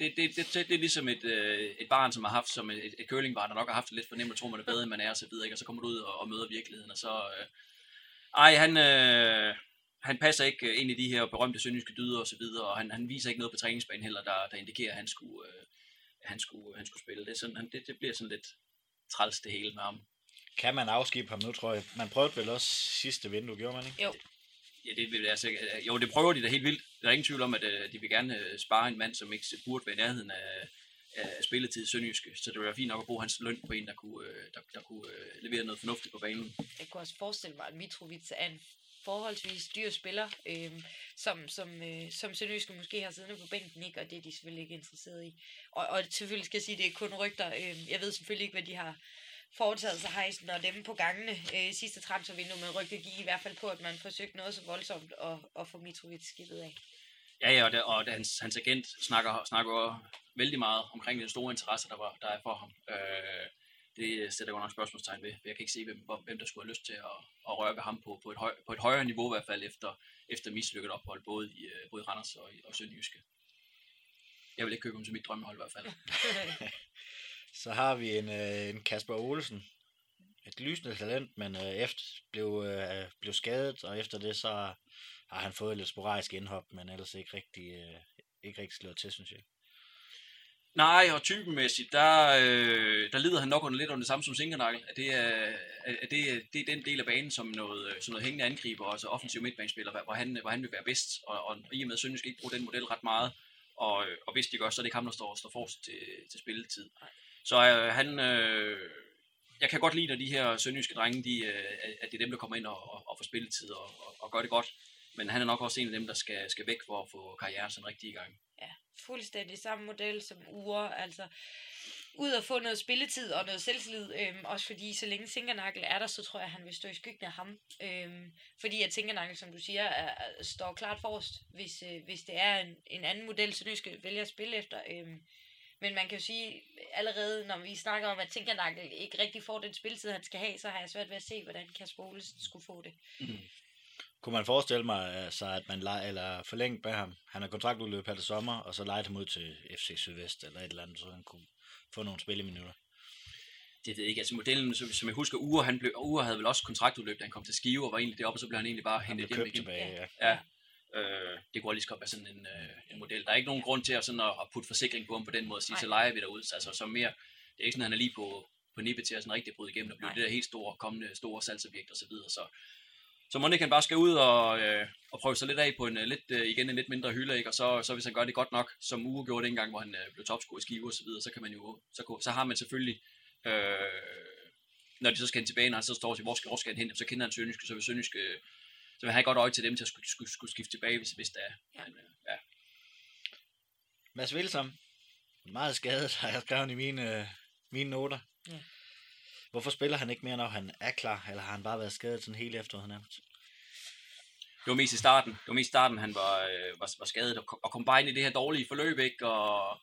det, det, det, det, det, er ligesom et, øh, et barn, som har haft som et, et curlingbarn, der nok har haft det lidt for nemt at tro, man er bedre, end man er, og så videre, ikke? og så kommer du ud og, og møder virkeligheden, og så... Øh, ej, han, øh, han passer ikke øh, ind i de her berømte sønderjyske dyder og så videre, og han, han viser ikke noget på træningsbanen heller, der, der indikerer, at han skulle, øh, han skulle, han skulle spille. Det, sådan, han, det, det bliver sådan lidt træls det hele med ham. Kan man afskibe ham nu, tror jeg? Man prøvede vel også sidste vindue, gjorde man ikke? Jo, Ja, det vil altså. Jo, det prøver de da helt vildt. Der er ingen tvivl om, at øh, de vil gerne øh, spare en mand, som ikke burde være i nærheden af, af spilletid i Sønderjyske. Så det ville være fint nok at bruge hans løn på en, der kunne, øh, der, der kunne levere noget fornuftigt på banen. jeg kunne også forestille mig, at Mitrovic er en forholdsvis dyr spiller, øh, som, som, øh, som Sønderjyske måske har siddende på bænken, ikke? og det er de selvfølgelig ikke interesseret i. Og, og selvfølgelig skal jeg sige, at det er kun rygter. Øh, jeg ved selvfølgelig ikke, hvad de har foretaget sig hejsen og dem på gangene øh, sidste transfervindue, men rygter gik i hvert fald på, at man forsøgte noget så voldsomt at, at få Mitrovic skidtet af. Ja, ja, og, det, og hans, hans agent snakker, snakker vældig meget omkring den store interesse, der, var, der er for ham. Øh, det sætter jeg nok spørgsmålstegn ved. Jeg kan ikke se, hvem, hvem der skulle have lyst til at, at røre ved ham på, på, et høj, på et højere niveau i hvert fald, efter, efter mislykket ophold, både i, øh, både i Randers og, i, og Sønderjyske. Jeg vil ikke købe ham til mit drømmehold i hvert fald. [laughs] Så har vi en, øh, en Kasper Olsen. Et lysende talent, men øh, efter blev, øh, blev skadet, og efter det så har han fået lidt sporadisk indhop, men ellers ikke rigtig, øh, ikke rigtig slået til, synes jeg. Nej, og typenmæssigt, der, øh, der lider han nok under lidt under det samme som Sinkernakkel. At det er, at det, det er den del af banen, som noget, øh, som noget hængende angriber, altså offensiv midtbanespiller, hvor han, hvor han vil være bedst. Og, og i og med, at Sønderjysk ikke bruger den model ret meget, og, og hvis de gør, så er det ikke ham, der står, står forrest til, til spilletid. Så øh, han, øh, jeg kan godt lide, når de her sønderjyske drenge, de, øh, at det er dem, der kommer ind og, og, og får spilletid og, og, og gør det godt. Men han er nok også en af dem, der skal, skal væk for at få karrieren sådan rigtig i gang. Ja, fuldstændig samme model som Ure, altså ud og få noget spilletid og noget selvtillid, øhm, også fordi så længe Sinkernakkel er der, så tror jeg, han vil stå i skyggen af ham. Øhm, fordi at Sinkernakkel, som du siger, er, står klart forrest, hvis, øh, hvis det er en, en anden model, så skal vælge at spille efter. Øhm, men man kan jo sige, allerede når vi snakker om, at Sinkernakkel ikke rigtig får den spilletid, han skal have, så har jeg svært ved at se, hvordan Kasper Olesen skulle få det. Kunne man forestille mig, altså, at man lege, eller forlænget med ham? Han har kontraktudløb her til sommer, og så lejet ham ud til FC Sydvest eller et eller andet, så han kunne få nogle spilleminutter. det ved jeg ikke, altså modellen, som, som jeg husker, Ure, han blev, Ure havde vel også kontraktudløb, da han kom til Skive, og var egentlig deroppe, og så blev han egentlig bare Han hentet hjem igen. tilbage, ja. Ja, øh, det kunne lige godt være sådan en, øh, en model. Der er ikke nogen grund til at, sådan at, at putte forsikring på ham på den måde, og sige, Nej. så leger vi derud. Altså, så mere, det er ikke sådan, at han er lige på, på nippet til at sådan rigtig bryde igennem, og blive Nej. det der helt store, kommende store salgsobjekt og så videre. Så, så må ikke han bare skal ud og, øh, og prøve sig lidt af på en øh, lidt, øh, igen en lidt mindre hylde, ikke? og så, så hvis han gør det godt nok, som Uge gjorde dengang, hvor han øh, blev topscorer i Skive og så videre, så kan man jo, så, så har man selvfølgelig Øh, når de så skal hen tilbage, når han så står og siger, hvor skal, hvor skal han hen, så kender han Sønderjyske, så vil Sønderjyske, øh, så vil han godt øje til dem til at skulle, skulle, skulle skifte tilbage, hvis, hvis der er. Ja. Men, øh, ja. Mads Vilsom, meget skadet, har jeg skrevet i mine, øh, mine noter. Ja. Hvorfor spiller han ikke mere, når han er klar, eller har han bare været skadet sådan hele efteråret nærmest? Det var mest i starten. Det var mest i starten, han var, øh, var, var skadet og, kom- og kom bare ind i det her dårlige forløb, ikke? Og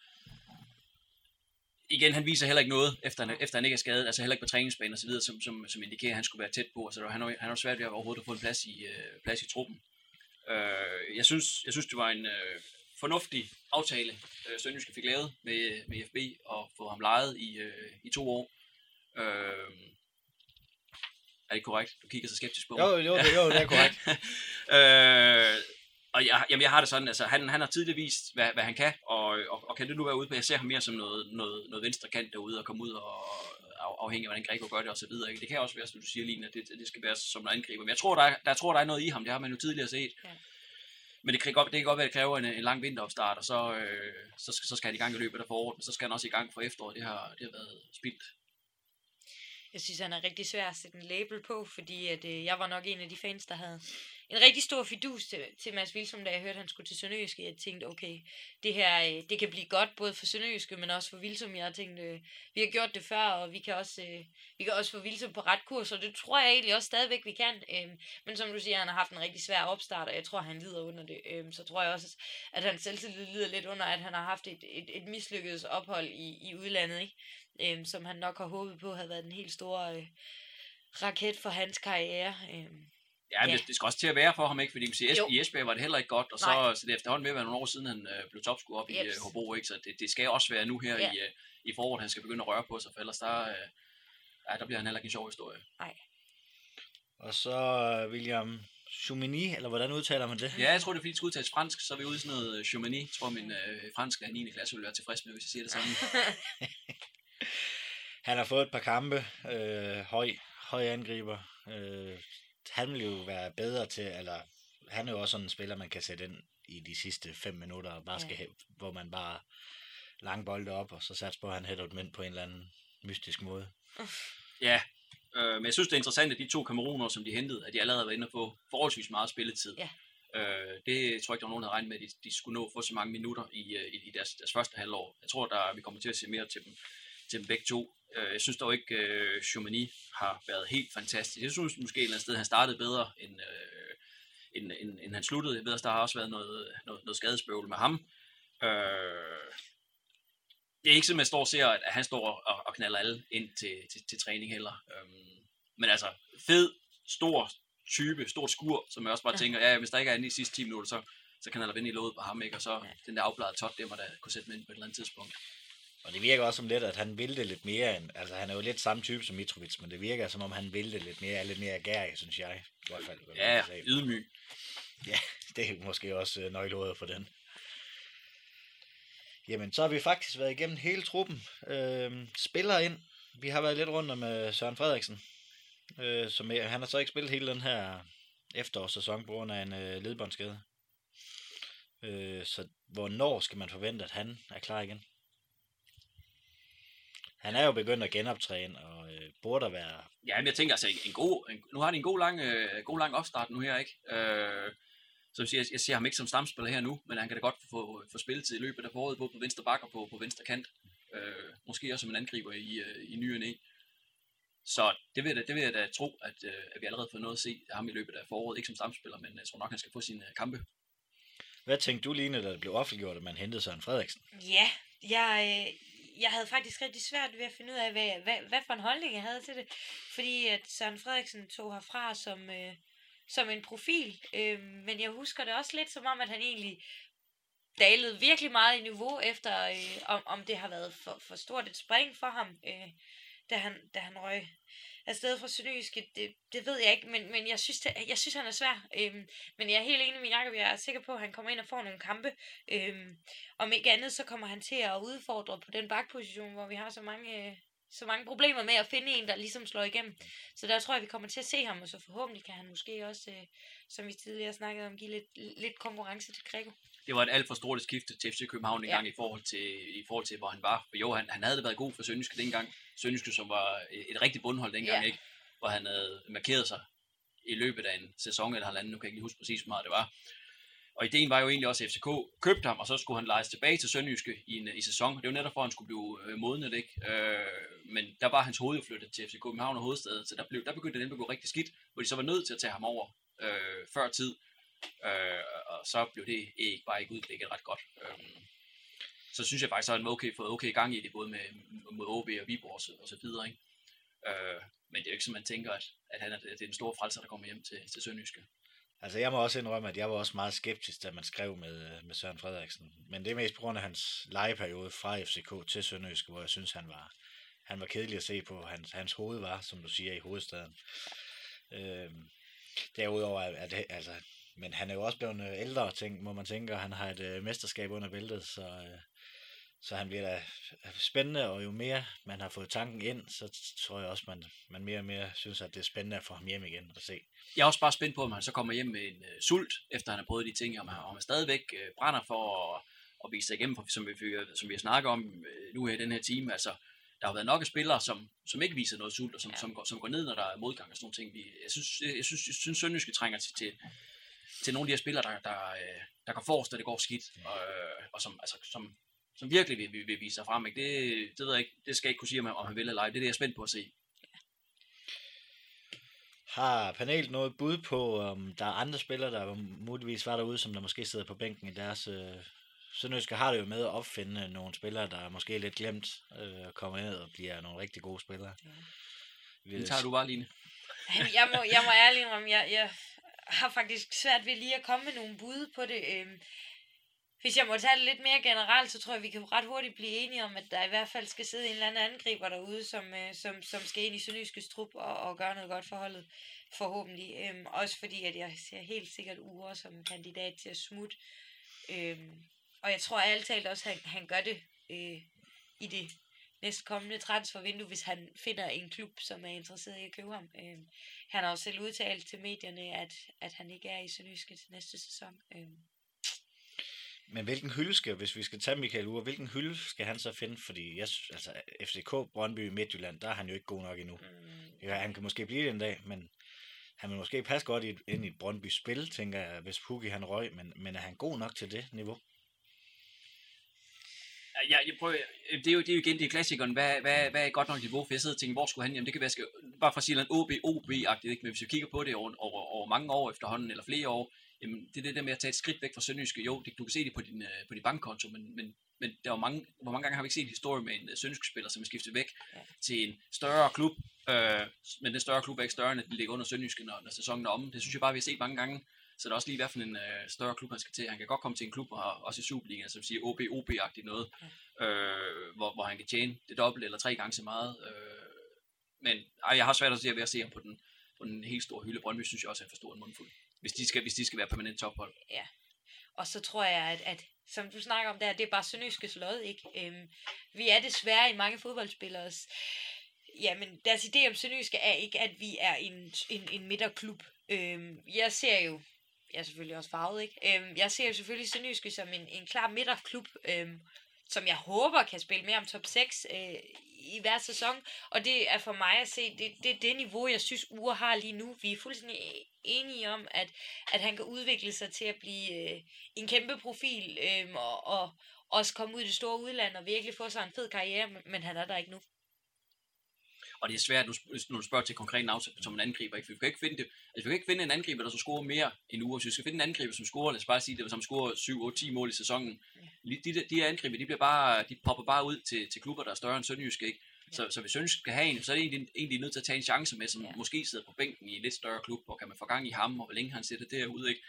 igen, han viser heller ikke noget, efter han, efter han ikke er skadet, altså heller ikke på træningsbanen og så videre, som, som, som indikerer, at han skulle være tæt på. Altså, han har, han har svært ved at overhovedet at få en plads i, øh, plads i truppen. Øh, jeg, synes, jeg synes, det var en øh, fornuftig aftale, øh, Sønderjyske fik lavet med, med FB og få ham lejet i, øh, i to år. Øh, er det korrekt? Du kigger så skeptisk på mig. Jo, jo, det, jo, det er korrekt. [laughs] øh, og jeg, jamen, jeg har det sådan, altså han, han har tidligere vist, hvad, hvad han kan, og, og, og, kan det nu være ude på, jeg ser ham mere som noget, noget, noget venstre kant derude, og komme ud og af- afhængig af, hvordan Grego gør det og så videre. Ikke? Det kan også være, som du siger, Line, at det, det skal være som noget angriber. Men jeg tror, der er, der, tror, der er noget i ham, det har man jo tidligere set. Ja. Men det kan, godt, det kan godt være, at det kræver en, en lang vinteropstart, og så, øh, så, skal, så skal han i gang i løbet af foråret, men så skal han også i gang for efteråret. Det har, det har været spildt. Jeg synes, han er rigtig svær at sætte en label på, fordi at, øh, jeg var nok en af de fans, der havde en rigtig stor fidus til, til Mads Vilsom, da jeg hørte, at han skulle til Sønderjyske. Jeg tænkte, okay, det her øh, det kan blive godt, både for Sønderjyske, men også for Vilsom. Jeg tænkte, øh, vi har gjort det før, og vi kan også, øh, vi kan også få Vilsom på ret kurs, og det tror jeg egentlig også stadigvæk, vi kan. Øh, men som du siger, han har haft en rigtig svær opstart, og jeg tror, han lider under det. Øh, så tror jeg også, at han selvtillid lider lidt under, at han har haft et, et, et mislykket ophold i, i udlandet, ikke? øh, som han nok har håbet på havde været den helt store øh, raket for hans karriere. Øh, Ja, men Ja. det, det skal også til at være for ham, ikke? Fordi man kan sige, Jo. i Esbjerg var det heller ikke godt, og så, Nej. så det er efterhånden ved at være nogle år siden, han øh, blev topscorer op i Jeps. øh, Hobro, ikke? Så det, det skal også være nu her Ja. i, øh, i foråret, han skal begynde at røre på sig, for ellers der, øh, ja, der bliver han heller ikke en sjov historie. Og så øh, William Choumini, eller hvordan udtaler man det? Ja, jeg tror, det er fordi, det skal udtales fransk, så er vi ude i sådan noget Chaumani. Jeg tror, min øh, fransk er 9. klasse vil være tilfreds med, hvis jeg siger det sådan. [laughs] Han har fået et par kampe, øh, høj, høj angriber. Øh, han vil jo være bedre til, eller han er jo også sådan en spiller, man kan sætte ind i de sidste fem minutter, og bare skal, Ja. hvor man bare lang bolde op, og så satser på, at han hætter et mænd på en eller anden mystisk måde. Ja, øh, men jeg synes, det er interessant, at de to kameruner, som de hentede, at de allerede har været inde og få forholdsvis meget spilletid. Ja. Øh, det tror jeg ikke, der var nogen, der havde regnet med, at de, de skulle nå at få så mange minutter i, øh, i, i deres, deres første halvår. Jeg tror, der vi kommer til at se mere til dem, til dem begge to. Øh, jeg synes dog ikke, øh, Chaumani har været helt fantastisk. Jeg synes måske et eller andet sted, han startede bedre, end, øh, end, end, end han sluttede. Jeg ved også, der har også været noget, noget, noget skadesbøvl med ham. Øh, det er ikke sådan, at jeg står og ser, at han står og, og knalder alle ind til, til, til træning heller. Øhm, men altså, fed, stor type, stort skur, som jeg også bare Ja. tænker, ja, hvis der ikke er inde i sidste 10 minutter, så, så kan han vinde i låget på ham, ikke? Og så Ja. den der afbladede tot, det må der kunne sætte med ind på et eller andet tidspunkt. Og det virker også som lidt, at han vil det lidt mere, end, altså han er jo lidt samme type som Mitrovic, men det virker som om han vil det lidt mere, er lidt mere gærig, synes jeg. I hvert fald. Ja, ydmyg. [laughs] det er måske også øh, nøgleordet for den. Jamen, så har vi faktisk været igennem hele truppen. Øh, spiller ind. Vi har været lidt rundt om øh, Søren Frederiksen. Øh, som han har så ikke spillet hele den her efterårssæson på grund af en øh, ledbåndsskade. Øh, så hvornår skal man forvente, at han er klar igen? Han er jo begyndt at genoptræne, og øh, burde der være... Ja, men jeg tænker altså, en god, en, nu har de en god lang, øh, god lang opstart nu her, ikke? Øh, så jeg, siger, jeg ser ham ikke som stamspiller her nu, men han kan da godt få, få spilletid i løbet af foråret, både på venstre bak og på, på venstre kant. Øh, måske også som en angriber i, øh, i ny og. Så det vil, jeg, da- det vil jeg da tro, at, øh, at vi allerede får noget at se ham i løbet af foråret. Ikke som stamspiller, men jeg tror nok, han skal få sine øh, kampe. Hvad tænkte du, Line, da det blev offentliggjort, at man hentede Søren Frederiksen? Ja, jeg, jeg havde faktisk rigtig svært ved at finde ud af, hvad, hvad, hvad for en holdning jeg havde til det. Fordi at Søren Frederiksen tog herfra som, øh, som en profil. Øh, men jeg husker det også lidt som om, at han egentlig dalede virkelig meget i niveau, efter øh, om, om det har været for, for stort et spring for ham, øh, da, han, da han røg afsted fra Sønderjyske. Det, det ved jeg ikke, men, men jeg, synes, det, jeg synes, han er svær. Øhm, men jeg er helt enig med Jacob, jeg er sikker på, at han kommer ind og får nogle kampe. Øhm, om ikke andet, så kommer han til at udfordre på den bakposition, hvor vi har så mange, øh, så mange problemer med at finde en, der ligesom slår igennem. Så der tror jeg, vi kommer til at se ham, og så forhåbentlig kan han måske også, øh, som vi tidligere snakkede om, give lidt, lidt konkurrence til Gregor det var et alt for stort skifte til FC København engang Ja. i forhold til, i forhold til, hvor han var. For jo, han, han havde været god for Sønderjyske dengang. Sønderjyske, som var et, rigtigt bundhold dengang, Ja. ikke? Hvor han havde markeret sig i løbet af en sæson eller halvanden. Nu kan jeg ikke huske præcis, hvor meget det var. Og ideen var jo egentlig også, at FCK købte ham, og så skulle han lejes tilbage til Sønderjyske i en i sæson. Det var netop for, at han skulle blive øh, modnet, ikke? Øh, men der var hans hoved flyttet til FC København og hovedstaden, så der, blev, der begyndte det at gå rigtig skidt, hvor de så var nødt til at tage ham over øh, før tid. Øh, og så blev det ikke bare ikke udblikket ret godt. Øh, så synes jeg faktisk, at han var okay, fået okay gang i det, både med, mod OB og Viborg og så, videre. Ikke? Øh, men det er jo ikke som man tænker, at, at han er, det er den store frelser, der kommer hjem til, til Sønderjyske. Altså, jeg må også indrømme, at jeg var også meget skeptisk, da man skrev med, med Søren Frederiksen. Men det er mest på grund af hans legeperiode fra FCK til Sønderjysk, hvor jeg synes, han var, han var kedelig at se på. Hans, hans hoved var, som du siger, i hovedstaden. Øhm, derudover, at, at altså, men han er jo også blevet øh, ældre, ting, må man tænke, og han har et øh, mesterskab under bæltet, så, øh, så han bliver da spændende, og jo mere man har fået tanken ind, så tror jeg også, man, man mere og mere synes, at det er spændende at få ham hjem igen og se. Jeg er også bare spændt på, om han så kommer hjem med en uh, sult, efter han har prøvet de ting, om han, om han stadigvæk uh, brænder for at, at vise sig igennem, for, som, vi, som vi har snakket om uh, nu her i den her time. Altså, der har været nok af spillere, som, som ikke viser noget sult, og som, ja. som, går, som går ned, når der er modgang og sådan nogle ting. Vi, jeg synes, jeg, jeg synes, jeg synes Sønderjyske trænger til, til, til nogle af de her spillere, der, der, øh, der går forrest, når det går skidt, og, øh, og som, altså, som, som virkelig vil, vil, vil vise sig frem. Ikke? Det, det ved jeg ikke, det skal jeg ikke kunne sige, om, om han vil eller ej. Det er det, jeg er spændt på at se. Har panelet noget bud på, om der er andre spillere, der muligvis var derude, som der måske sidder på bænken i deres... Øh, Sønderjyske har det jo med at opfinde nogle spillere, der er måske lidt glemt øh, at komme ned og bliver nogle rigtig gode spillere. Ja. Den tager du bare, Line. Jeg må, jeg må ærligt indrømme, jeg, jeg har faktisk svært ved lige at komme med nogle bud på det. Øhm, hvis jeg må tage det lidt mere generelt, så tror jeg, vi kan ret hurtigt blive enige om, at der i hvert fald skal sidde en eller anden angriber derude, som, øh, som, som skal ind i Sønderjyskes trup og, og gøre noget godt for holdet, forhåbentlig. Øhm, også fordi, at jeg ser helt sikkert Ure som kandidat til at smutte. Øhm, og jeg tror alt talt også, at han, han gør det øh, i det næste kommende transfervindue, hvis han finder en klub, som er interesseret i at købe ham. Øhm, han har også selv udtalt til medierne, at, at han ikke er i Sønderjyske til næste sæson. Øhm, Men hvilken hylde skal, hvis vi skal tage Michael Ure, hvilken hylde skal han så finde? Fordi jeg, altså, FCK, Brøndby, Midtjylland, der er han jo ikke god nok endnu. mm, Ja, han kan måske blive det en dag, men han vil måske passe godt i ind i et Brøndby-spil, tænker jeg, hvis Pukki han røg, men, men er han god nok til det niveau? Ja, jeg prøver, det, er jo, det er jo igen det er klassikeren. Hvad, hvad, hvad er godt nok niveau? For jeg sidder og tænker, hvor skulle han? Jamen det kan være, skal, bare for at sige OB, OB-agtigt, ikke? men hvis vi kigger på det over, over, over mange år efterhånden, eller flere år, jamen det er det der med at tage et skridt væk fra Sønderjyske. Jo, det, du kan se det på din, øh, på din bankkonto, men, men, men der var mange, hvor mange gange har vi ikke set en historie med en uh, Sønderjyske spiller, som er skiftet væk ja. til en større klub, øh, men den større klub er ikke større, end at den ligger under Sønderjyske, når, når sæsonen er omme. Det synes jeg bare, vi har set mange gange. Så det er også lige, hvad for en øh, større klub han skal til. Han kan godt komme til en klub, og også i Superligaen, som siger OB, OB-agtigt noget, øh, hvor, hvor han kan tjene det dobbelt eller tre gange så meget. Øh, men ej, jeg har svært at se at se ham på den, på den helt store hylde. Brøndby synes jeg også er for stor en mundfuld. Hvis de skal, hvis de skal være permanent tophold. Og så tror jeg, at, at som du snakker om der, det er bare Sønderjyskes lod, ikke? Øhm, vi er desværre i mange fodboldspillers... Jamen, deres idé om Sønderjyske er ikke, at vi er en, en, en midterklub. Øhm, jeg ser jo... Jeg er selvfølgelig også farvet, ikke? Øhm, jeg ser jo selvfølgelig Sønderjyske som en, en klar midterklub, øhm, som jeg håber kan spille mere om top 6 øh, i hver sæson. Og det er for mig at se, det, det er det niveau, jeg synes, Ure har lige nu. Vi er fuldstændig e-, enige om, at, at han kan udvikle sig til at blive øh, en kæmpe profil, øh, og, og også komme ud i det store udland og virkelig få sig en fed karriere, men, men han er der ikke nu. Og det er svært, når du spørger til konkret navn som en angriber. Ikke? For vi kan ikke finde, det, altså, vi kan ikke finde en angriber, der så scorer mere end uger. Så vi skal finde en angriber, som scorer, lad os bare sige det, som scorer 7, 8, 10 mål i sæsonen. De, de, de angriber, de, bliver bare, de popper bare ud til, til klubber, der er større end Sønderjysk. Ikke? Så, så hvis Sønderjysk skal have en, så er det egentlig, egentlig nødt til at tage en chance med, som ja. måske sidder på bænken i en lidt større klub, og kan man få gang i ham, og hvor længe han sætter derude. Ikke?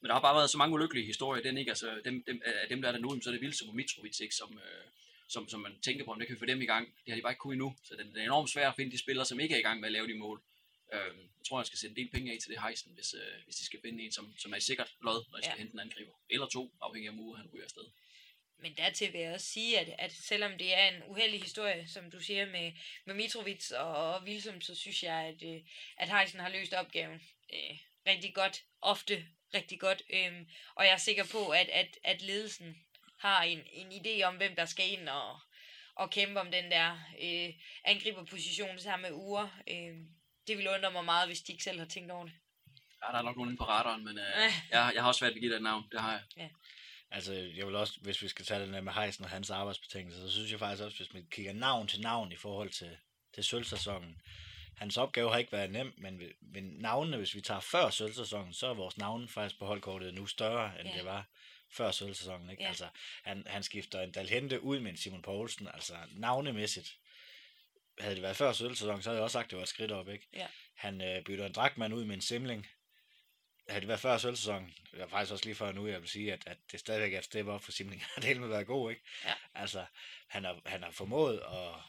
Men der har bare været så mange ulykkelige historier, den ikke, altså dem, dem, af dem der er der nu, så er det vildt som Mitrovic, ikke, som, øh, som, som man tænker på, om det kan få dem i gang. Det har de bare ikke kunnet endnu, så det, det er enormt svært at finde de spillere, som ikke er i gang med at lave de mål. Øh, jeg tror, jeg skal sætte en del penge af til det hejsen, hvis, øh, hvis de skal finde en, som, som er i sikkert lod, når de skal Ja. hente en angriber. Eller to, afhængig af om uge, han ryger afsted. Men dertil vil jeg også sige, at, at selvom det er en uheldig historie, som du siger med, med Mitrovic og, og Wilsom, så synes jeg, at, øh, at Heisen har løst opgaven øh, rigtig godt. Ofte rigtig godt. Øhm, og jeg er sikker på, at, at, at ledelsen har en, en idé om, hvem der skal ind og, og kæmpe om den der øh, angriberposition sammen med uger. Øh, det ville undre mig meget, hvis de ikke selv har tænkt over det. Ja, der er nok nogen på radaren, men øh, Ja. jeg, jeg har også svært ved at give dig et navn. Det har jeg. Altså, jeg vil også, hvis vi skal tage den der med Heisen og hans arbejdsbetingelser, så synes jeg faktisk også, hvis man kigger navn til navn i forhold til, til sølvsæsonen, hans opgave har ikke været nem, men, men navnene, hvis vi tager før sølvsæsonen, så er vores navne faktisk på holdkortet nu større, end Ja. det var før sølvsæsonen. Ikke? Ja. Altså, han, han skifter en Dalhente ud med en Simon Poulsen, altså navnemæssigt. Havde det været før sølvsæsonen, så havde jeg også sagt, at det var et skridt op. Ikke? Ja. Han øh, bytter en dragtmand ud med en simling. Havde det været før sølvsæsonen, var faktisk også lige før nu, jeg vil sige, at, at det stadigvæk er et step op for Simling. [laughs] det hele med været god, ikke? Ja. Altså, han har, han har formået, og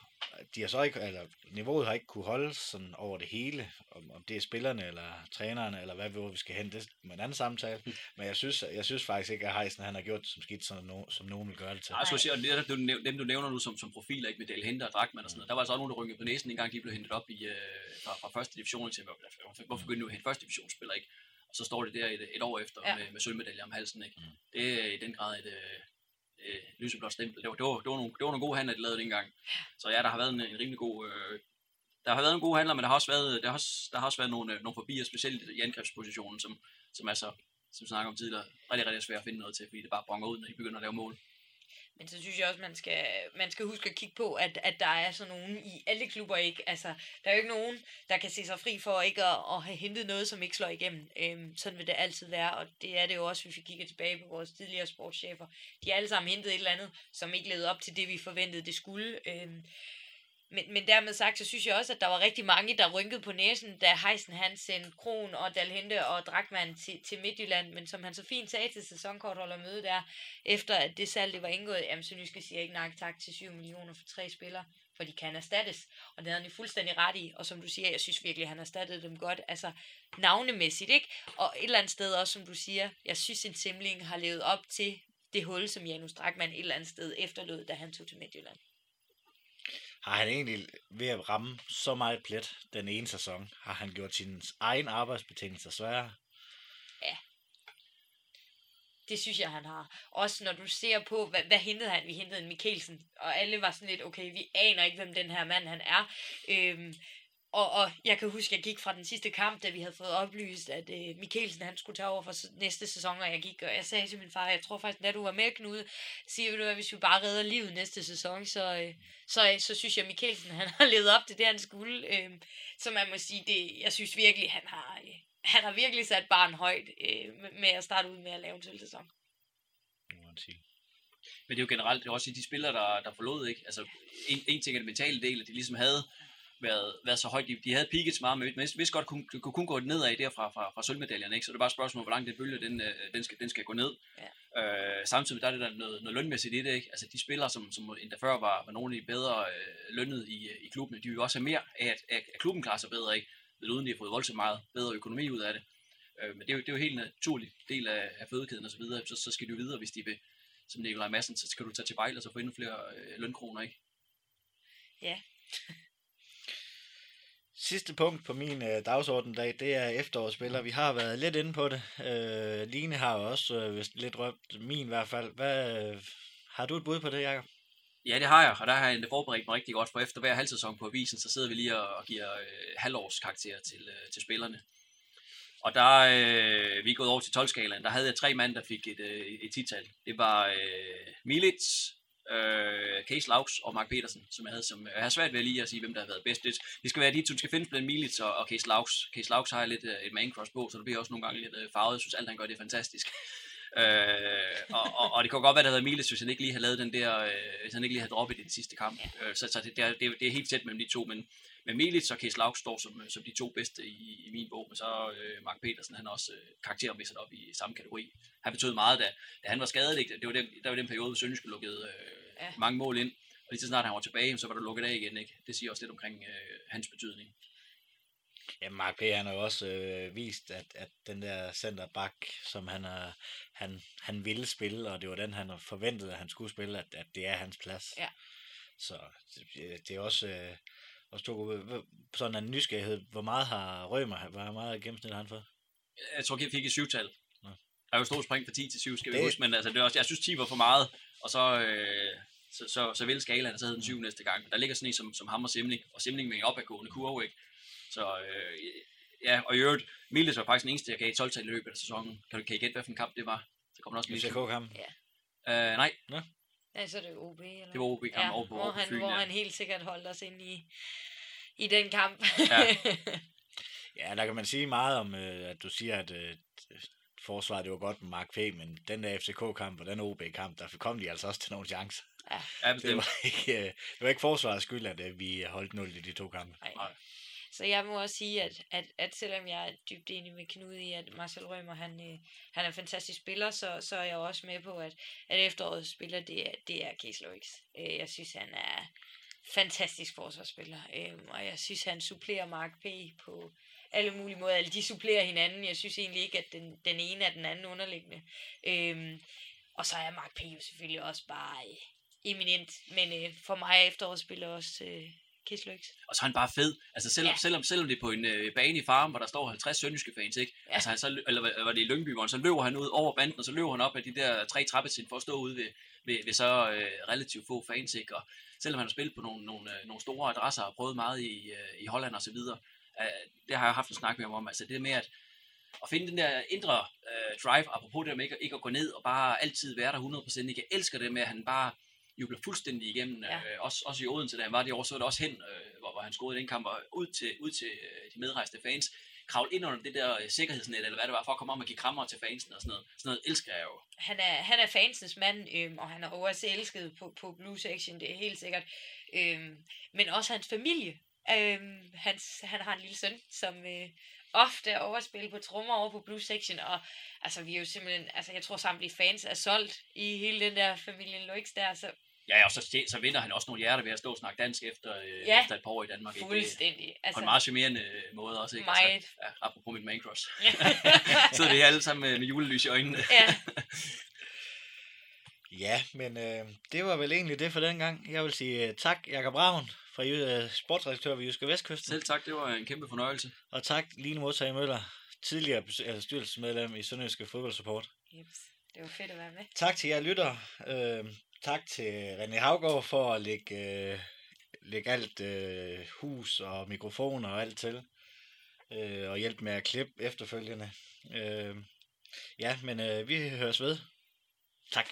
de har så ikke, eller niveauet har ikke kunne holde sådan over det hele, om, om det er spillerne, eller trænerne, eller hvad hvor vi skal hen, det er en anden samtale. Men jeg synes, jeg synes faktisk ikke, at Heisen han har gjort det som skidt, som, no, som nogen vil gøre det til. Nej, jeg skulle sige, og det dem du nævner nu som, som profiler, ikke med Dale Henter og Dragman og sådan noget, der var altså også nogen, der rykkede på næsen, en gang de blev hentet op i, øh, fra, fra første division til, hvorfor, hvorfor begyndte du at hente første divisionsspiller, ikke? Og så står det der et, et år efter Ja. ja. med, med sølvmedalje om halsen, ikke? Mm. Det er i den grad et øh, lyseblåt stempel. Det var, det, var, det, var nogle, det var nogle gode handler, de lavede dengang. Så ja, der har været en, en rimelig god... Øh, der har været en god handler, men der har også været, der har også, der har også været nogle, øh, nogle forbier, specielt i angrebspositionen, som, som er så, som vi snakker om tidligere, rigtig, rigtig svært at finde noget til, fordi det bare bonger ud, når de begynder at lave mål. Men så synes jeg også, man skal, man skal huske at kigge på, at, at der er sådan nogen i alle klubber ikke. Altså, der er jo ikke nogen, der kan se sig fri for ikke at, at have hentet noget, som ikke slår igennem. Øhm, sådan vil det altid være, og det er det jo også, hvis vi kigger tilbage på vores tidligere sportschefer. De har alle sammen hentet et eller andet, som ikke levede op til det, vi forventede, det skulle. Øhm, men, men dermed sagt, så synes jeg også, at der var rigtig mange, der rynkede på næsen, da Heisen han sendte Kron og Dalhente og Drakman til, til Midtjylland. Men som han så fint sagde til sæsonkortholder møde der, efter at det salg det var indgået, jamen så Nyske siger ikke nej tak til 7 millioner for tre spillere, for de kan erstattes. Og det havde han jo fuldstændig ret i, og som du siger, jeg synes virkelig, at han erstattede dem godt, altså navnemæssigt, ikke? Og et eller andet sted også, som du siger, jeg synes, en Simling har levet op til det hul, som Janus Drakman et eller andet sted efterlod, da han tog til Midtjylland. Har han egentlig ved at ramme så meget plet den ene sæson, har han gjort sine egen arbejdsbetingelser sværere? Det synes jeg, han har. Også når du ser på, hvad, hvad hentede han? Vi hentede en Mikkelsen, og alle var sådan lidt, okay, vi aner ikke, hvem den her mand han er. Øhm, og, og jeg kan huske, jeg gik fra den sidste kamp, da vi havde fået oplyst, at øh, Mikkelsen han skulle tage over for næste sæson, og jeg gik, og jeg sagde til min far, jeg tror faktisk, da du var med, Knude, siger du, at hvis vi bare redder livet næste sæson, så, øh, så, øh, så synes jeg, at Mikkelsen han har levet op til det, han skulle. Øh, så man må sige, det, jeg synes virkelig, han har, øh, han har virkelig sat barn højt øh, med, at starte ud med at lave en til sæson. man sige. Men det er jo generelt, det er også de spillere, der, der forlod, ikke? Altså, en, en ting er det mentale del, at de ligesom havde været, været så højt. De, de havde peaked så meget, men hvis, hvis godt kunne, kunne kun gå nedad derfra fra, fra sølvmedaljerne, ikke? Så det er bare et spørgsmål, hvor langt den bølge, den, øh, den, skal, den skal gå ned. Ja. Øh, samtidig der er det der noget, noget lønmæssigt i det, ikke? Altså, de spillere, som, som endda før var, var nogle af de bedre øh, lønnet i, øh, i klubben, de vil jo også have mere af, at, at, at klubben klarer sig bedre, ikke? Ved uden de har fået voldsomt meget bedre økonomi ud af det. Øh, men det er, jo, det er jo helt naturligt del af, af fødekæden og så videre. Så, så skal de jo videre, hvis de vil, som Nikolaj Madsen, så skal du tage til Bejl og så få endnu flere øh, lønkroner, ikke? Sidste punkt på min øh, dagsorden dag, det er efterårsspillere. Vi har været lidt inde på det. Øh, Line har også øh, vist lidt røbt, min i hvert fald. Hvad, øh, har du et bud på det, Jacob? Ja, det har jeg, og der har jeg forberedt mig rigtig godt, for efter hver halvsæson på avisen, så sidder vi lige og, og giver øh, halvårskarakterer til, øh, til spillerne. Og der øh, vi er gået over til 12-skalaen, der havde jeg tre mand, der fik et, øh, et tital. Det var øh, Milic, øh, Case Laux og Mark Petersen, som jeg havde som... Jeg har svært ved lige at sige, hvem der har været bedst. Det, det skal være de to, der skal findes blandt Milic og, og Case Laux. Case Laux har jeg lidt øh, et man cross på, så det bliver også nogle gange lidt øh, farvet. Jeg synes alt, han gør det er fantastisk. [laughs] Øh, og, og, og, det kan godt være, at der havde Miles, hvis han ikke lige havde lavet den der, øh, hvis han ikke lige havde droppet i den sidste kamp. Øh, så så det, det, er, det, det er helt tæt mellem de to, men, men Milis og Kees Lauk står som, som de to bedste i, i min bog, men så øh, Mark Petersen, han også øh, karaktermæssigt op i samme kategori. Han betød meget, da, da han var skadet. Ikke? Det var den, der var den periode, hvor Sønderjyske lukkede øh, Ja. ja. mange mål ind, og lige så snart han var tilbage, så var der lukket af igen. Ikke? Det siger også lidt omkring øh, hans betydning. Ja, Mark P. han har jo også øh, vist, at, at den der centerback, som han, er, han, han ville spille, og det var den, han forventede, at han skulle spille, at, at det er hans plads. Ja. Så det, det er også, øh, også to gode. Hvor- Sådan en nysgerrighed, hvor meget har Rømer, hvor meget gennemsnit har han fået? Jeg tror, jeg fik et syvtal. Nå. er jo stort spring fra 10 til 7, skal vi Det- huske, men altså, det er også, jeg synes 10 var for meget, og så, øh, så, så, så vil skalaen, og så hed den 7 næste gang. Der ligger sådan en som, som ham og Simling, og Simling med en opadgående kurve, ikke? Så øh, ja, og i øvrigt, Mildes var faktisk den eneste, jeg gav 12 i løbet af sæsonen. Kan du kan I gætte, hvilken kamp det var? Så kommer der også Mildes. FCK-kampen. Øh, nej, Ja, så er det jo OB, eller? det var OB-kampen ja, over på, hvor han, Fyn. hvor Ja. han helt sikkert holdt os ind i, i den kamp. Ja. [laughs] Ja, der kan man sige meget om, øh, at du siger, at øh, forsvaret det var godt med Mark P., men den der FCK-kamp og den OB-kamp, der kom de altså også til nogle chancer. ja, Det var ikke, øh, det var ikke forsvarets skyld, at øh, vi holdt 0 i de to kampe. Nej. Så jeg må også sige, at, at, at selvom jeg er dybt enig med Knud i, at Marcel Rømer, han, øh, han er en fantastisk spiller, så, så er jeg også med på, at, at efterårets spiller, det er, det er Case Loix. Øh, jeg synes, han er fantastisk forsvarsspiller, øh, og jeg synes, han supplerer Mark P. på alle mulige måder. Alle de supplerer hinanden. Jeg synes egentlig ikke, at den, den ene er den anden underliggende. Øh, og så er Mark P. jo selvfølgelig også bare øh, eminent, men øh, for mig er efterårsspiller også øh, Loix. Og så er han bare fed. Altså selvom, Ja. selvom, selvom det er på en øh, bane i farm, hvor der står 50 sønderjyske fans, ikke? Ja. Altså han så, eller var det i Lyngby, hvor han så løber han ud over banden, og så løber han op ad de der tre trappetrin for at stå ude ved, ved, ved så øh, relativt få fans, ikke? Og selvom han har spillet på nogle, nogle, øh, nogle store adresser og prøvet meget i, øh, i Holland og så videre, øh, det har jeg haft en snak med ham om. Altså det med at, at finde den der indre øh, drive, apropos det med ikke, ikke at gå ned og bare altid være der 100%. Ikke? Jeg elsker det med, at han bare jubler fuldstændig igennem, Ja. øh, også, også i Odense, da han var det år, så var det også hen, øh, hvor, hvor han scorede i den kamp, og ud til, ud til øh, de medrejste fans, kravle ind under det der øh, sikkerhedsnet, eller hvad det var, for at komme om og give krammer til fansen og sådan noget. Sådan noget elsker jeg jo. han er, han er fansens mand, øhm, og han er også elsket på, på Blue Section, det er helt sikkert. Øhm, men også hans familie. Øhm, hans, han har en lille søn, som øh, ofte er overspillet på trommer over på Blue Section, og altså, vi er jo simpelthen, altså, jeg tror samtlige fans er solgt i hele den der familien Loix der, så Ja, og så, så vinder han også nogle hjerter ved at stå og snakke dansk efter, øh, Ja. efter et par år i Danmark. Ikke? Fuldstændig. På Altså, en meget charmerende øh, måde også, ikke? Meget. Altså, ja, apropos mit main cross. [laughs] så vi alle sammen med, med julelys i øjnene. ja, [laughs] Ja, men øh, det var vel egentlig det for den gang. Jeg vil sige øh, tak, Jakob Ravn, fra sportsredaktør ved Jyske Vestkysten. Selv tak, det var en kæmpe fornøjelse. Og tak, Line Modtag Møller, tidligere eller styrelsesmedlem i Sønderjyske Fodboldsupport. Jeps. det var fedt at være med. Tak til jer lytter. Øh, tak til René Havgaard for at lægge, øh, lægge alt øh, hus og mikrofoner og alt til. Øh, og hjælpe med at klippe efterfølgende. Øh, ja, men øh, vi høres ved. Tak.